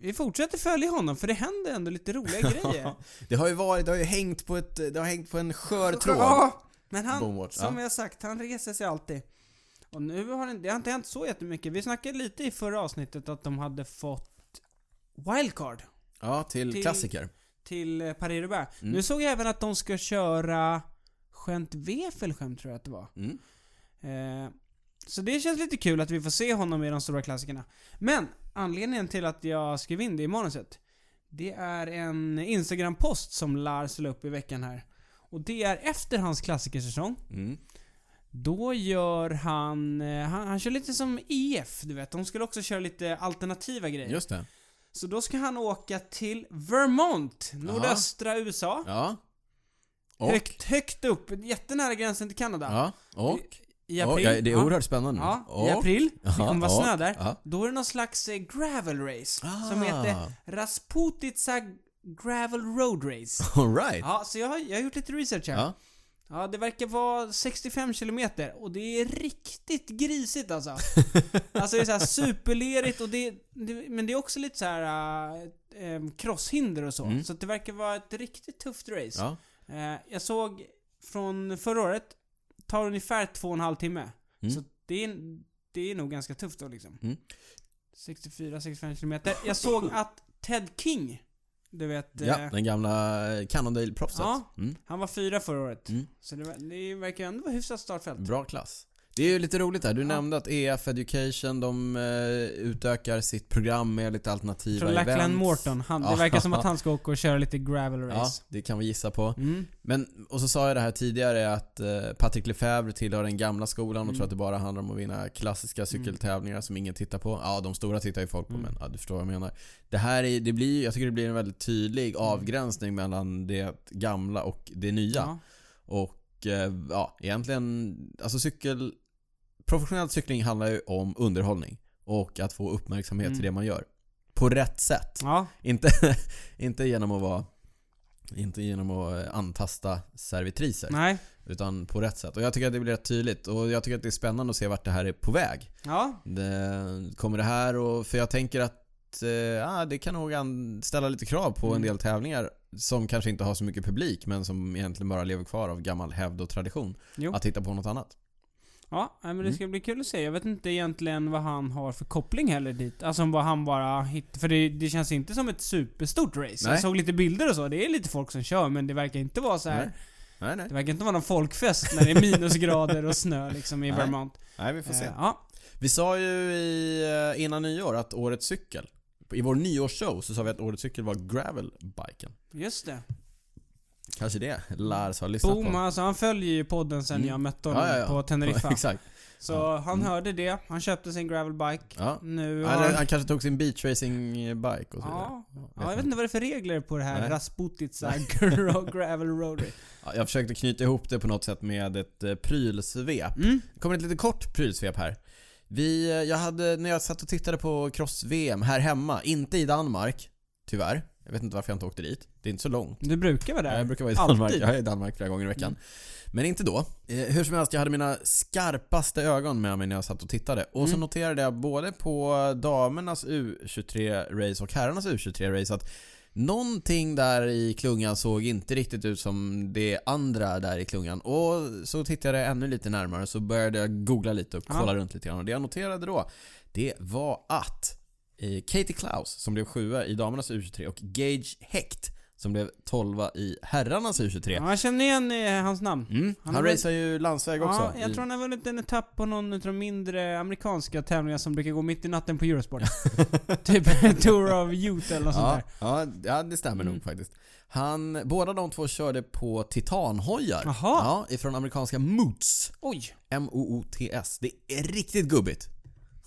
Vi fortsätter följa honom för det händer ändå lite roliga <laughs> grejer. Det har ju varit, det har ju hängt på ett, det har hängt på en skör tråd. Ja, men han, Boomwatch, som ja. jag sagt, han reser sig alltid. Och nu har det, det har inte hänt så jättemycket. Vi snackade lite i förra avsnittet att de hade fått wildcard Ja, till, Till- klassiker. till eh, Paris-Roubaix. Mm. Nu såg jag även att de ska köra Gent Wefelgem tror jag att det var. Mm. Eh, så det känns lite kul att vi får se honom i de stora klassikerna. Men anledningen till att jag skrev in det i manuset, det är en Instagram-post som Lars la upp i veckan här. Och det är efter hans klassikersäsong. Mm. Då gör han, eh, han, han kör lite som EF, du vet. De skulle också köra lite alternativa grejer. Just det. Så då ska han åka till Vermont, nordöstra USA. Ja. Och? Högt, högt upp, jättenära gränsen till Kanada. Ja. Och? I Och, april. ja, det är oerhört spännande. Ja, och? i april. Det kommer vara och- snö där. Ja. Då är det någon slags eh, gravel race. Som Ah. heter Rasputitsa Gravel Road Race. <laughs> Alright. Ja, så jag har, jag har gjort lite research här. Ja. Ja. det verkar vara 65 kilometer och det är riktigt grisigt alltså. <laughs> alltså det är så här superlerigt och det, det men det är också lite så här äh, crosshinder och så. Mm. Så det verkar vara ett riktigt tufft race. Ja. Eh, jag såg från förra året, tar ungefär två och en halv timme. Mm. Så det är, det är nog ganska tufft då liksom. Mm. 64-65 kilometer. Jag såg att Ted King, du vet, ja, eh, den gamla Cannondale-proffset. Ja. Mm. han var fyra förra året. Mm. Så det, det verkar ändå vara hyfsat startfält. Bra klass. Det är ju lite roligt här. Du Ja. nämnde att EF Education, de eh, utökar sitt program med lite alternativa Från Lackland events. Morton. Han, det Ja. verkar som att <laughs> han ska åka och köra lite gravel Ja, race. det kan vi gissa på. Mm. Men, och så sa jag det här tidigare att eh, Patrick Lefebvre tillhör den gamla skolan och Mm. tror att det bara handlar om att vinna klassiska cykeltävlingar som ingen tittar på. Ja, de stora tittar ju folk på Mm. men ja, du förstår vad jag menar. Det här är, det blir, jag tycker det blir en väldigt tydlig Mm. avgränsning mellan det gamla och det nya. Ja. Och eh, ja, egentligen, alltså cykel... Professionell cykling handlar ju om underhållning. Och att få uppmärksamhet Mm. till det man gör. På rätt sätt. ja. Inte, <laughs> inte genom att vara... Inte genom att eh, antasta servitriser. Nej. Utan på rätt sätt. Och jag tycker att det blir rätt tydligt. Och jag tycker att det är spännande att se vart det här är på väg. Ja. Det, kommer det här och... För jag tänker att eh, ja, det kan nog ställa lite krav på en Mm. del tävlingar som kanske inte har så mycket publik men som egentligen bara lever kvar av gammal hävd och tradition. Jo. Att titta på något annat. Ja, men det Mm. ska bli kul att se. Jag vet inte egentligen vad han har för koppling heller dit. Alltså vad han bara hittar. För det, det känns inte som ett superstort race. Nej. Jag såg lite bilder och så. Det är lite folk som kör men det verkar inte vara så här. Nej. Nej, nej. Det verkar inte vara någon folkfest när det är minusgrader och snö liksom i. Vermont. Nej, vi får se. Eh, ja. Vi sa ju i, eh, innan nyår att årets cykel i vår nyårsshow så sa vi att årets cykel var gravelbiken. Just det. Kanske det Lars har lyssnat Boom, på. alltså han följer ju podden sen Mm. jag mötte honom Ja, ja, ja. på Teneriffa. <laughs> Exakt. Så Ja. han Mm. hörde det, han köpte sin gravelbike. Ja. Nu Han, har... han kanske tog sin beachracing-bike och så Ja. Ja, jag vet inte vad det är för regler på det här Nej. Rasputitsa <laughs> gra- <laughs> gravel road race. Ja, jag försökte knyta ihop det på något sätt med ett eh, prylsvep. Mm. Det kommer ett lite kort prylsvep här. Vi, eh, jag hade, när jag satt och tittade på cross-VM här hemma, inte i Danmark, tyvärr. Jag vet inte varför jag inte åkte dit. Det är inte så långt. Du brukar vara där? Jag brukar vara i Alltid. Danmark. Jag är i Danmark flera gånger i veckan. Men inte då. Eh, hur som helst, jag hade mina skarpaste ögon med mig när jag satt och tittade. Och så Mm. noterade jag både på damernas U23-race och herrarnas U23-race att Någonting där i klungan såg inte riktigt ut som det andra där i klungan. Och så tittade jag ännu lite närmare så började jag googla lite och kolla Ja. runt lite grann. Och det jag noterade då, det var att Katie Klaus som blev sjua i damernas U23 och Gage Hecht som blev 12 i herrarnas U23. Ja, jag känner igen eh, hans namn. Mm, Han han racear ju landsväg också. Ja, jag i- tror han har vunnit en etapp på någon av de mindre amerikanska tävlingar som brukar gå mitt i natten på Eurosport. <laughs> typ Tour of Youth eller något ja, sånt där. ja, ja, det stämmer Mm. nog faktiskt. Han, båda de två körde på titanhojar. Jaha. Ja, ifrån amerikanska Moots. Oj, M-O-O-T-S. Det är riktigt gubbigt.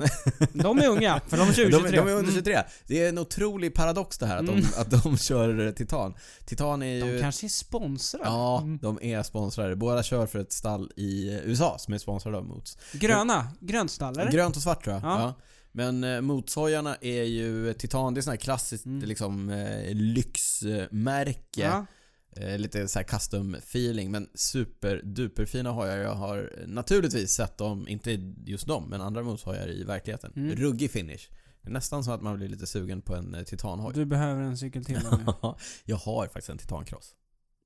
<laughs> de är unga, för de är 2023. De, de är under Mm. 23. Det är en otrolig paradox det här att, Mm. de, att de <laughs> kör titan. Titan är ju... De kanske är sponsrade? Ja, Mm. de är sponsrade. Båda kör för ett stall i USA som är sponsrade av Moots. Gröna? Grönt stall, eller? Grönt och svart tror jag. Ja. Ja. Men eh, Mootshojarna är ju Titan, det är sån här klassiskt Mm. liksom eh, lyxmärke. Ja. Eh, lite så custom feeling men super duper fina hojar. Jag har naturligtvis sett dem, inte just dem, men andra Mootshojar i verkligheten. Mm. Ruggig finish. Nästan så att man blir lite sugen på en eh, titanhoj. Du behöver en cykel till nu. <laughs> jag har faktiskt en titancross.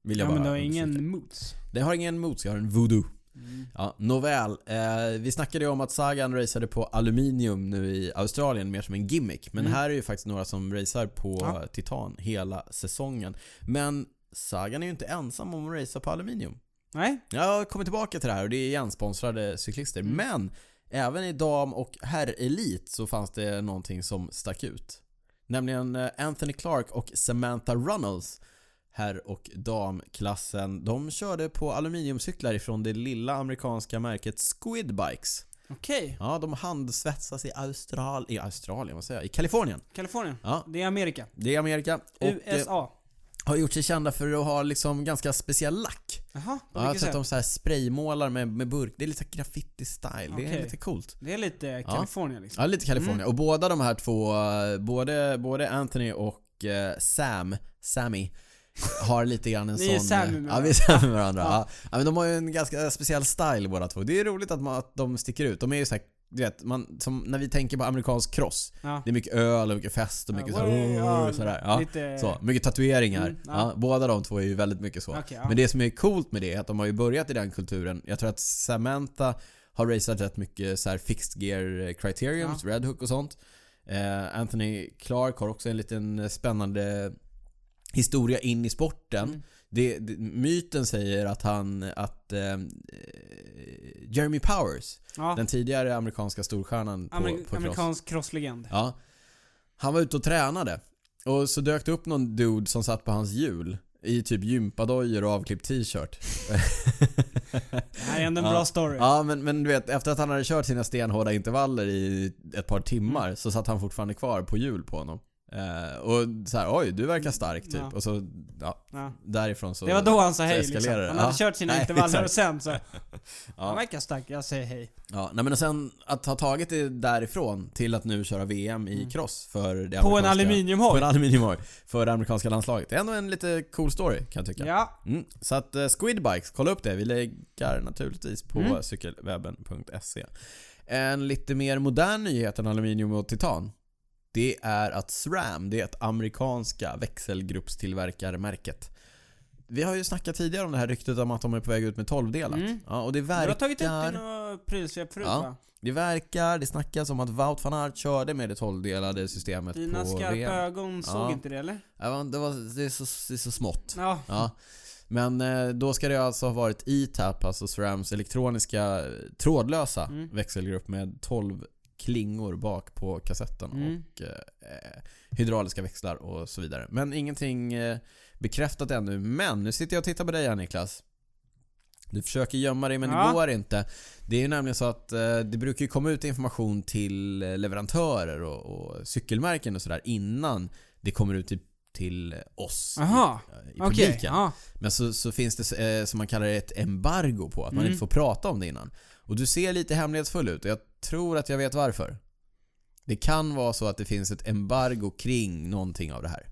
Vill jag Ja men bara du har ingen Moots. Det har ingen Moots, jag har en Voodoo. Mm. Ja, nåväl. Eh, vi snackade ju om att Sagan raceade på aluminium nu i Australien mer som en gimmick. Men Mm. här är ju faktiskt några som racear på Ja. titan hela säsongen. Men Sagan är ju inte ensam om att racea på aluminium. Nej? Jag kommer tillbaka till det här och det är igen sponsrade cyklister. Mm. Men även i dam och herrelit så fanns det någonting som stack ut. Nämligen eh, Anthony Clark och Samantha Runnels herr och damklassen. De körde på aluminiumcyklar ifrån det lilla amerikanska märket Squid Bikes. Okej. Ja, de handsvetsas i Austral... I Australien, vad säger jag? I Kalifornien. Kalifornien. Ja, Det är Amerika. det är Amerika. Eh, USA. Har gjort sig kända för att ha liksom ganska speciell lack. Jaha, på Ja, jag har vilket sett sätt? dem så här spraymålar med, med burk. Det är lite graffiti-style. Det är lite coolt. Det är lite Kalifornien liksom. Ja, lite Kalifornien. Mm. Och båda de här två, både, både Anthony och eh, Sam, Sammy, har lite grann en <laughs> Ni är sån... Sammy med Ja, vi är Sammy med varandra. Ja. Ja. Ja. men de har ju en ganska speciell style båda två. Det är roligt att, man, att de sticker ut. De är ju såhär, du vet, man, som när vi tänker på amerikansk cross. Ja. Det är mycket öl och mycket fest och mycket Ja, såhär, ja, sådär. Ja. Lite... Så, mycket tatueringar. Mm, ja. ja. båda de två är ju väldigt mycket så. Ja. Men det som är coolt med det är att de har ju börjat i den kulturen. Jag tror att Samantha har raceat rätt mycket så här fixed gear criteriums, Red Hook och sånt. Eh, Anthony Clark har också en liten spännande historia in i sporten. Mm. Det, det, myten säger att han, att eh, Jeremy Powers, Ja. den tidigare amerikanska storstjärnan på, Amer- på amerikansk crosslegend. Ja. Han var ute och tränade. Och så dök det upp någon dude som satt på hans hjul. I typ gympadojor och avklippt t-shirt. Det här är ändå en Ja. bra story. Ja men, men du vet, efter att han hade kört sina stenhårda intervaller i ett par timmar Mm. så satt han fortfarande kvar på hjul på honom. Eh, och så här, oj du verkar stark typ. Ja. Och så, ja, Ja. därifrån så... Det var då han sa hej liksom. eskalerar det. Han hade Ja. kört sina Nej, intervaller exakt. och sen så... <laughs> Han verkar stark, jag säger hej. ja, nej men och sen att ha tagit det därifrån till att nu köra VM i Mm. cross för det På en amerikanska- På aluminiumhoj. en aluminiumhoj. För det amerikanska landslaget. Det är ändå en lite cool story kan jag tycka. Ja. Mm. Så att uh, Squid Bikes, kolla upp det. Vi lägger naturligtvis på Mm. cykelwebben.se. En lite mer modern nyhet än aluminium och titan. Det är att SRAM, det är ett amerikanska växelgruppstillverkarmärket. Vi har ju snackat tidigare om det här ryktet om att de är på väg ut med 12-delat. Mm. Ja, och det Du verkar... har tagit upp det i några prylsvep förut Ja. va? Det verkar, det snackas om att Wout van Aert körde med det 12-delade systemet Dina på skarpa VM. ögon såg Ja. inte det eller? Ja, det, var, det, är så, det är så smått. Ja. Ja. Men eh, då ska det alltså ha varit E-Tap, alltså SRAMs elektroniska eh, trådlösa Mm. växelgrupp med 12 klingor bak på kassetten Mm. och eh, hydrauliska växlar och så vidare. Men ingenting eh, bekräftat ännu. Men nu sitter jag och tittar på dig här Niklas. Du försöker gömma dig men Ja. det går inte. Det är ju nämligen så att eh, det brukar ju komma ut information till eh, leverantörer och, och cykelmärken och sådär innan det kommer ut till, till oss Aha. i, i Okej. publiken. Ja. Men så, så finns det eh, som man kallar det ett embargo på, att man Mm. inte får prata om det innan. Och du ser lite hemlighetsfull ut och jag tror att jag vet varför. Det kan vara så att det finns ett embargo kring någonting av det här.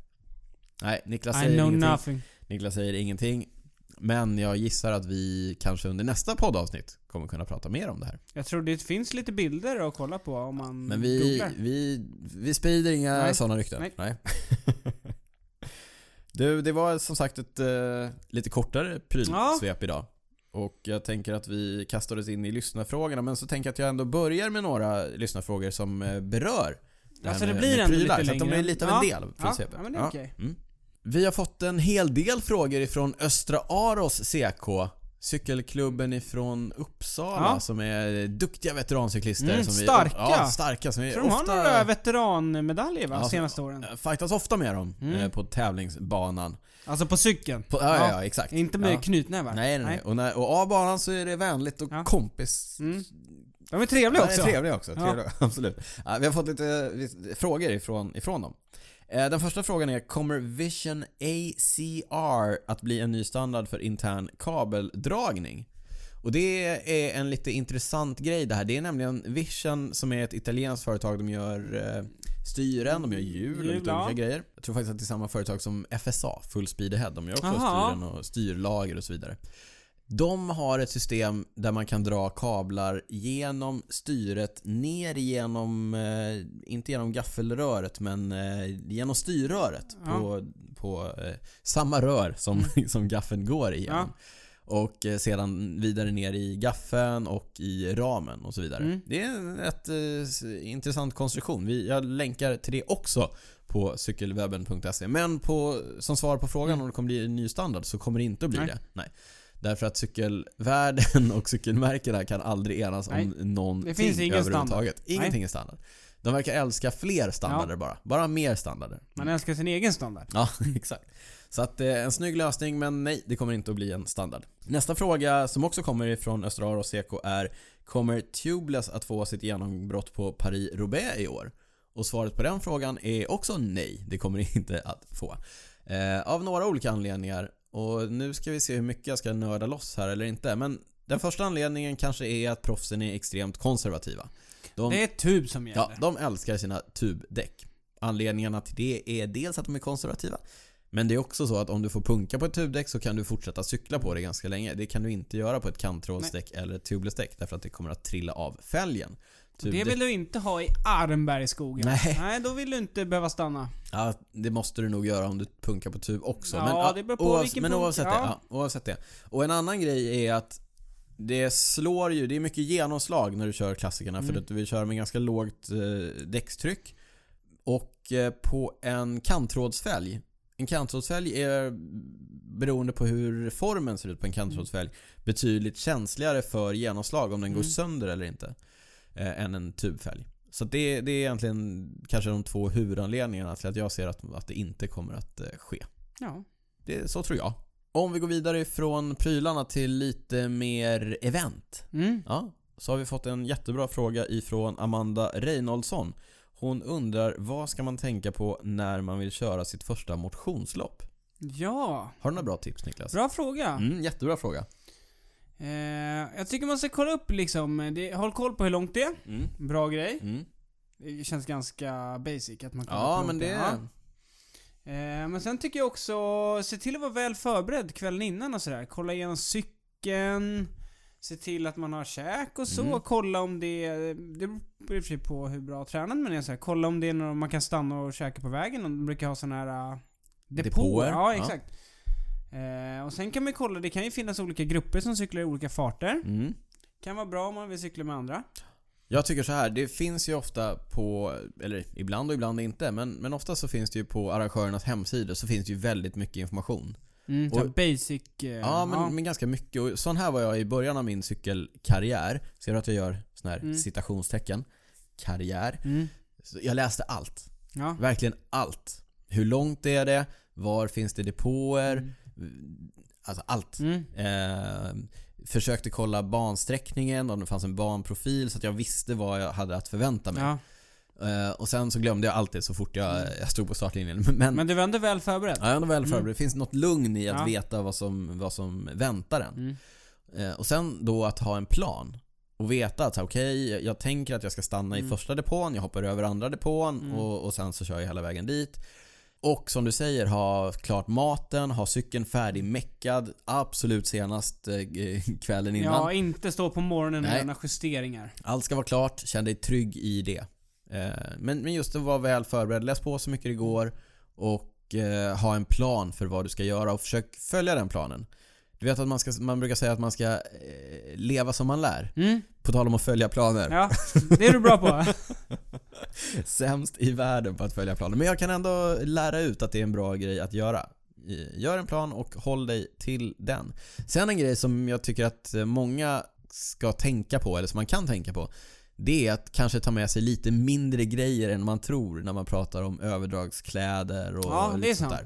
Nej, Niklas I säger know ingenting. nothing. Niklas säger ingenting. Men jag gissar att vi kanske under nästa poddavsnitt kommer kunna prata mer om det här. Jag tror det finns lite bilder att kolla på om man Men vi, googlar. vi, vi sprider inga Nej. sådana rykten. Nej. <laughs> du, det var som sagt ett eh, lite kortare prylsvep idag. Och jag tänker att vi kastar oss in i lyssnarfrågorna, men så tänker jag att jag ändå börjar med några lyssnarfrågor som eh, berör det Alltså, det blir med ändå prylar, lite så att de längre. är lite av Ja. en del av Ja, ja, men det är okej. Mm. Vi har fått en hel del frågor ifrån Östra Aros CK Cykelklubben ifrån Uppsala Ja. som är duktiga veterancyklister. Mm, som vi, starka. Ja, starka. Som vi tror de har några veteranmedaljer va, Ja, senaste åren? eh, fightas ofta med dem Mm. eh, på tävlingsbanan. Alltså på cykeln? På, ja, ja, ja, exakt. Inte med ja. knutnävar? Nej, nej, nej. Och, när, och av banan så är det vänligt och Ja. kompis. Mm. De är trevliga Ja, också. det är trevliga också. Ja. Trevliga, <laughs> absolut. Ja, vi har fått lite, lite frågor ifrån, ifrån dem. Eh, Den första frågan är, kommer Vision ACR att bli en ny standard för intern kabeldragning? Och det är en lite intressant grej det här. Det är nämligen Vision som är ett italienskt företag. De gör eh, styren, de gör hjul och lite ja. olika grejer. Jag tror faktiskt att det är samma företag som FSA, Full Speed Ahead. De gör också Aha. styren och styrlager och så vidare. De har ett system där man kan dra kablar genom styret ner genom, eh, inte genom gaffelröret men eh, genom styrröret Ja. på, på eh, samma rör som, <laughs> som gaffeln går igenom. Och eh, sedan vidare ner i gaffeln och i ramen och så vidare. Mm. Det är en rätt eh, intressant konstruktion. Vi, jag länkar till det också på cykelwebben.se. Men på, som svar på frågan Mm. om det kommer bli en ny standard så kommer det inte att bli Nej. det. Nej. Därför att cykelvärlden <laughs> och cykelmärkena kan aldrig enas Nej. om någonting Det finns ingen överhuvudtaget. Ingenting är standard. De verkar älska fler standarder bara. Bara mer standarder. Man älskar sin egen standard. Ja, <laughs> exakt. Så att eh, en snygg lösning, men nej, det kommer inte att bli en standard. Nästa fråga som också kommer ifrån Östra Aros CK är Kommer Tubeless att få sitt genombrott på Paris-Roubaix i år? Och svaret på den frågan är också nej, det kommer det <laughs> inte att få. Eh, av några olika anledningar. Och nu ska vi se hur mycket jag ska nörda loss här eller inte. Men den första anledningen kanske är att proffsen är extremt konservativa. De, Det är tub som gäller. Ja, de älskar sina tubdäck. Anledningarna till det är dels att de är konservativa. Men det är också så att om du får punka på ett tubdäck så kan du fortsätta cykla på det ganska länge. Det kan du inte göra på ett kanttrådsdäck eller ett tubeless-däck därför att det kommer att trilla av fälgen. Det Tubdäck- vill du inte ha i Arnbergsskogen. Nej. Nej, då vill du inte behöva stanna. Ja, det måste du nog göra om du punkar på tub också. Ja, men, det beror på oavs- vilken Men punk- oavsett, det, ja. ja, oavsett det. Och en annan grej är att det slår ju, det är mycket genomslag när du kör klassikerna för Mm. att du vill köra med ganska lågt eh, däckstryck. Och eh, på en kanttrådsfälg en kanttrådsfälg är beroende på hur formen ser ut på en kanttrådsfälg betydligt känsligare för genomslag om den går Mm. sönder eller inte eh, än en tubfälg. Så det, det är egentligen kanske de två huvudanledningarna till att jag ser att, att det inte kommer att eh, ske. Ja. Det, så tror jag. Om vi går vidare från prylarna till lite mer event. Mm. Ja, så har vi fått en jättebra fråga ifrån Amanda Reinoldsson. Hon undrar vad ska man tänka på när man vill köra sitt första motionslopp? Ja. Har du några bra tips Niklas? Bra fråga. Mm, jättebra fråga. Eh, jag tycker man ska kolla upp liksom, det, håll koll på hur långt det är. Mm. Bra grej. Mm. Det känns ganska basic att man kollar Ja, men det... är. Eh, men sen tycker jag också, se till att vara väl förberedd kvällen innan och sådär. Kolla igenom cykeln. Se till att man har käk och så. Mm. Kolla om det... Det beror i och för sig på hur bra tränad man är. Så här. Kolla om det är någon man kan stanna och käka på vägen. De brukar ha såna här... Uh, depåer. Depåer, Ja, ja. Eh, och sen kan man kolla, det kan ju finnas olika grupper som cyklar i olika farter. Mm. Kan vara bra om man vill cykla med andra. Jag tycker så här, det finns ju ofta på, eller ibland och ibland inte, men, men ofta så finns det ju på arrangörernas hemsidor så finns det ju väldigt mycket information. Mm, Och- basic... eh, Ja, men, men ganska mycket. Och sån här var jag i början av min cykelkarriär. Ser du att jag gör sån här Mm. citationstecken? Karriär. Mm. Jag läste allt. Ja. Verkligen allt. Hur långt är det? Var finns det depåer? Alltså allt. Mm. Eh, försökte kolla bansträckningen, om det fanns en banprofil så att jag visste vad jag hade att förvänta mig. Ja. Eh, och sen så glömde jag alltid så fort jag, Mm. jag stod på startlinjen. <laughs> Men, Men du var ändå väl förberedd? ja, jag var väl förberedd. Mm. Det finns något lugn i att Ja. veta vad som, vad som väntar en. Mm. Eh, och sen då att ha en plan. Och veta att okej, jag, jag tänker att jag ska stanna i Mm. första depån, jag hoppar över andra depån Mm. och, och sen så kör jag hela vägen dit. Och som du säger, ha klart maten, ha cykeln färdig meckad absolut senast eh, kvällen innan. Ja, inte stå på morgonen och Nej. göra justeringar. Allt ska vara klart, känn dig trygg i det. Eh, Men, men just att vara väl förberedd, läs på så mycket det går och eh, ha en plan för vad du ska göra och försök följa den planen. Du vet att man, ska, man brukar säga att man ska leva som man lär. Mm. På tal om att följa planer. Ja, det är du bra på. <laughs> <laughs> Sämst i världen på att följa planer. Men jag kan ändå lära ut att det är en bra grej att göra. Gör en plan och håll dig till den. Sen en grej som jag tycker att många ska tänka på, eller som man kan tänka på. Det är att kanske ta med sig lite mindre grejer än man tror när man pratar om överdragskläder och Ja, lite sånt där.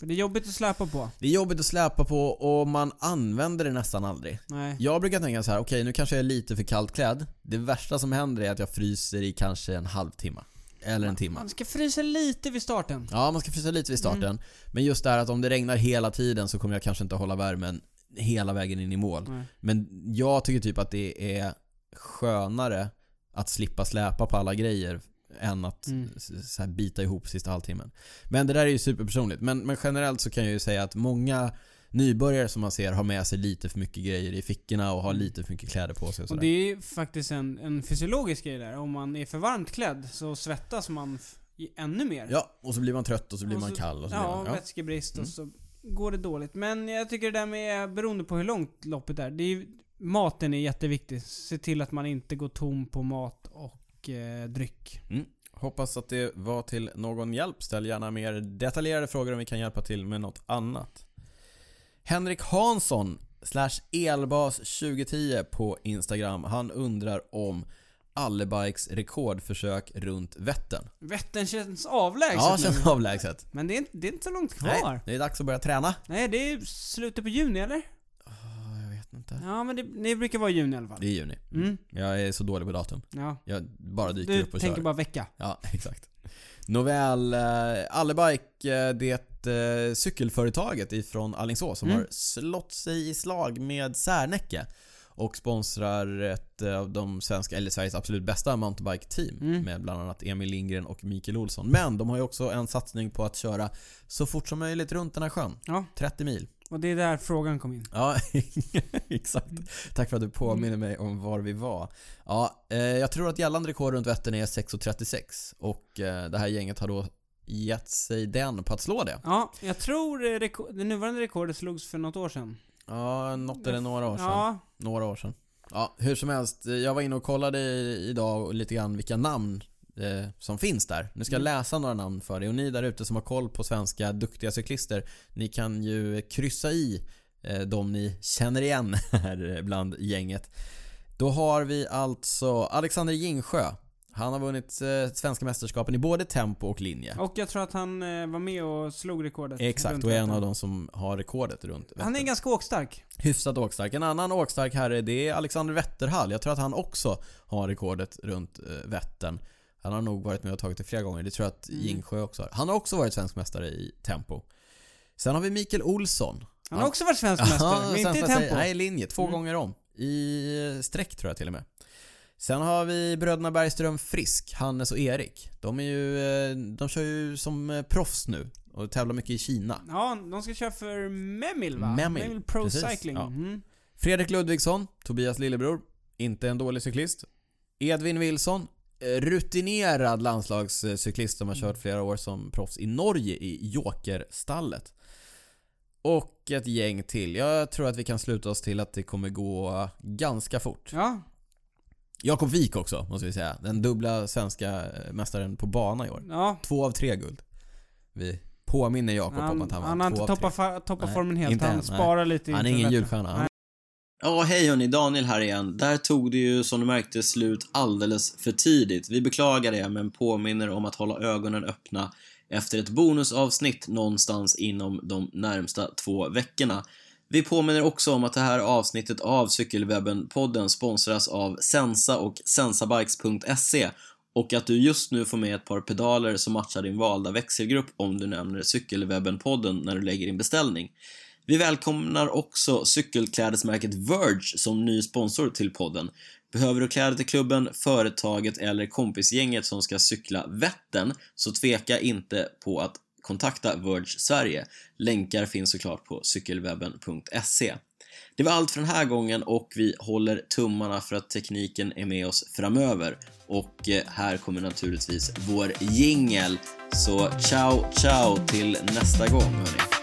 För det är jobbigt att släpa på. Det är jobbigt att släpa på och man använder det nästan aldrig. Nej. Jag brukar tänka så här: okej nu kanske jag är lite för kallt klädd. Det värsta som händer är att jag fryser i kanske en halvtimme. Eller en timme. Man ska frysa lite vid starten. Ja, man ska frysa lite vid starten. Men just det här att om det regnar hela tiden så kommer jag kanske inte hålla värmen hela vägen in i mål. Nej. Men jag tycker typ att det är skönare att slippa släpa på alla grejer än att Mm. så bita ihop sista halvtimmen. Men det där är ju superpersonligt. Men, men generellt så kan jag ju säga att många nybörjare som man ser har med sig lite för mycket grejer i fickorna och har lite för mycket kläder på sig och Och det är faktiskt en, en fysiologisk grej där. Om man är för varmt klädd så svettas man ännu mer. Ja, och så blir man trött och så blir Och man så- kall och så ja, man... vätskebrist Mm. och så går det dåligt. Men jag tycker det där med, beroende på hur långt loppet är, det är ju, maten är jätteviktig. Se till att man inte går tom på mat och eh, dryck. Hoppas att det var till någon hjälp. Ställ gärna mer detaljerade frågor om vi kan hjälpa till med något annat. Henrik Hansson slash elbas2010 på Instagram. Han undrar om Allebikes rekordförsök runt Vättern. Vättern känns avlägset Ja, nu. känns avlägset. Men det är, inte, det är inte så långt kvar. Nej, Nej. det är dags att börja träna. det är slutet på juni eller? Vet inte. Ja, men det, det brukar vara juni i alla fall. Det är juni. Mm. Jag är så dålig på datum. Ja. Jag bara dyker Du upp och tänker kör. bara vecka. Ja, <laughs> exakt. Nåväl, eh, Allebike, eh, det eh, cykelföretaget ifrån Alingsås som Mm. har slått sig i slag med Särnäcke och sponsrar ett eh, av de svenska, eller Sveriges absolut bästa mountainbike-team Mm. med bland annat Emil Lindgren och Mikael Olsson. Men de har ju också en satsning på att köra så fort som möjligt runt den här sjön. Ja. 30 mil. Och det är där frågan kom in. Ja, <laughs> exakt. Tack för att du påminner mig om var vi var. Ja, eh, jag tror att gällande rekord runt Vättern är 6.36 och eh, det här gänget har då gett sig den på att slå det. Ja, jag tror eh, reko- det nuvarande rekordet slogs för något år sedan. Ja, något eller några år sedan. Ja, Några år sedan. Ja, hur som helst. Jag var inne och kollade idag lite grann vilka namn eh, som finns där. Nu ska jag Mm. läsa några namn för dig och ni där ute som har koll på svenska duktiga cyklister, ni kan ju kryssa i eh, de ni känner igen <laughs> här bland gänget. Då har vi alltså Alexander Gingsjö. Han har vunnit eh, svenska mästerskapen i både tempo och linje. och jag tror att han eh, var med och slog rekordet. Exakt, och är en av de som har rekordet runt Han är ganska åkstark. Hyfsat åkstark. En annan åkstark herre det är Alexander Wetterhall. Jag tror att han också har rekordet runt eh, Vättern. Han har nog varit med och tagit det flera gånger. Det tror jag att Mm. Gingsjö också har. Han har också varit svensk mästare i tempo. Sen har vi Mikael Olsson. Han har också varit svensk mästare, <laughs> men inte i tempo. Nej, linje. Två Mm. gånger om. I eh, streck tror jag till och med. Sen har vi bröderna Bergström Frisk, Hannes och Erik. De är ju, eh, de kör ju som eh, proffs nu och tävlar mycket i Kina. Ja, de ska köra för Memil va? Memil, Pro precis, Cycling. ja. Mm. Fredrik Ludvigsson, Tobias lillebror. Inte en dålig cyklist. Edvin Wilson, eh, rutinerad landslagscyklist som har kört flera år som proffs i Norge i Jokerstallet. Och ett gäng till. Jag tror att vi kan sluta oss till att det kommer gå ganska fort. Ja, Jakob Wik också, måste vi säga. Den dubbla svenska eh, mästaren på bana i år. ja. Två av tre guld. Vi påminner Jakob om Han, att han han var har två inte av tre. toppat, Nej, formen helt. inte Han än, nej. sparar lite Han är inför ingen julstjärna. Han Ja, hej hörni, Daniel här igen. Där tog det ju som du märkte slut alldeles för tidigt. Vi beklagar det, men påminner om att hålla ögonen öppna efter ett bonusavsnitt någonstans inom de närmsta två veckorna. Vi påminner också om att det här avsnittet av Cykelwebben-podden sponsras av Sensa och sensabikes.se och att du just nu får med ett par pedaler som matchar din valda växelgrupp om du nämner Cykelwebben-podden när du lägger din beställning. Vi välkomnar också cykelklädesmärket Verge som ny sponsor till podden. Behöver du kläder till klubben, företaget eller kompisgänget som ska cykla Vättern så tveka inte på att kontakta Verge Sverige. Länkar finns såklart på cykelwebben.se. Det var allt för den här gången och vi håller tummarna för att tekniken är med oss framöver. Och eh, här kommer naturligtvis vår jingel. Så ciao, ciao till nästa gång hörni.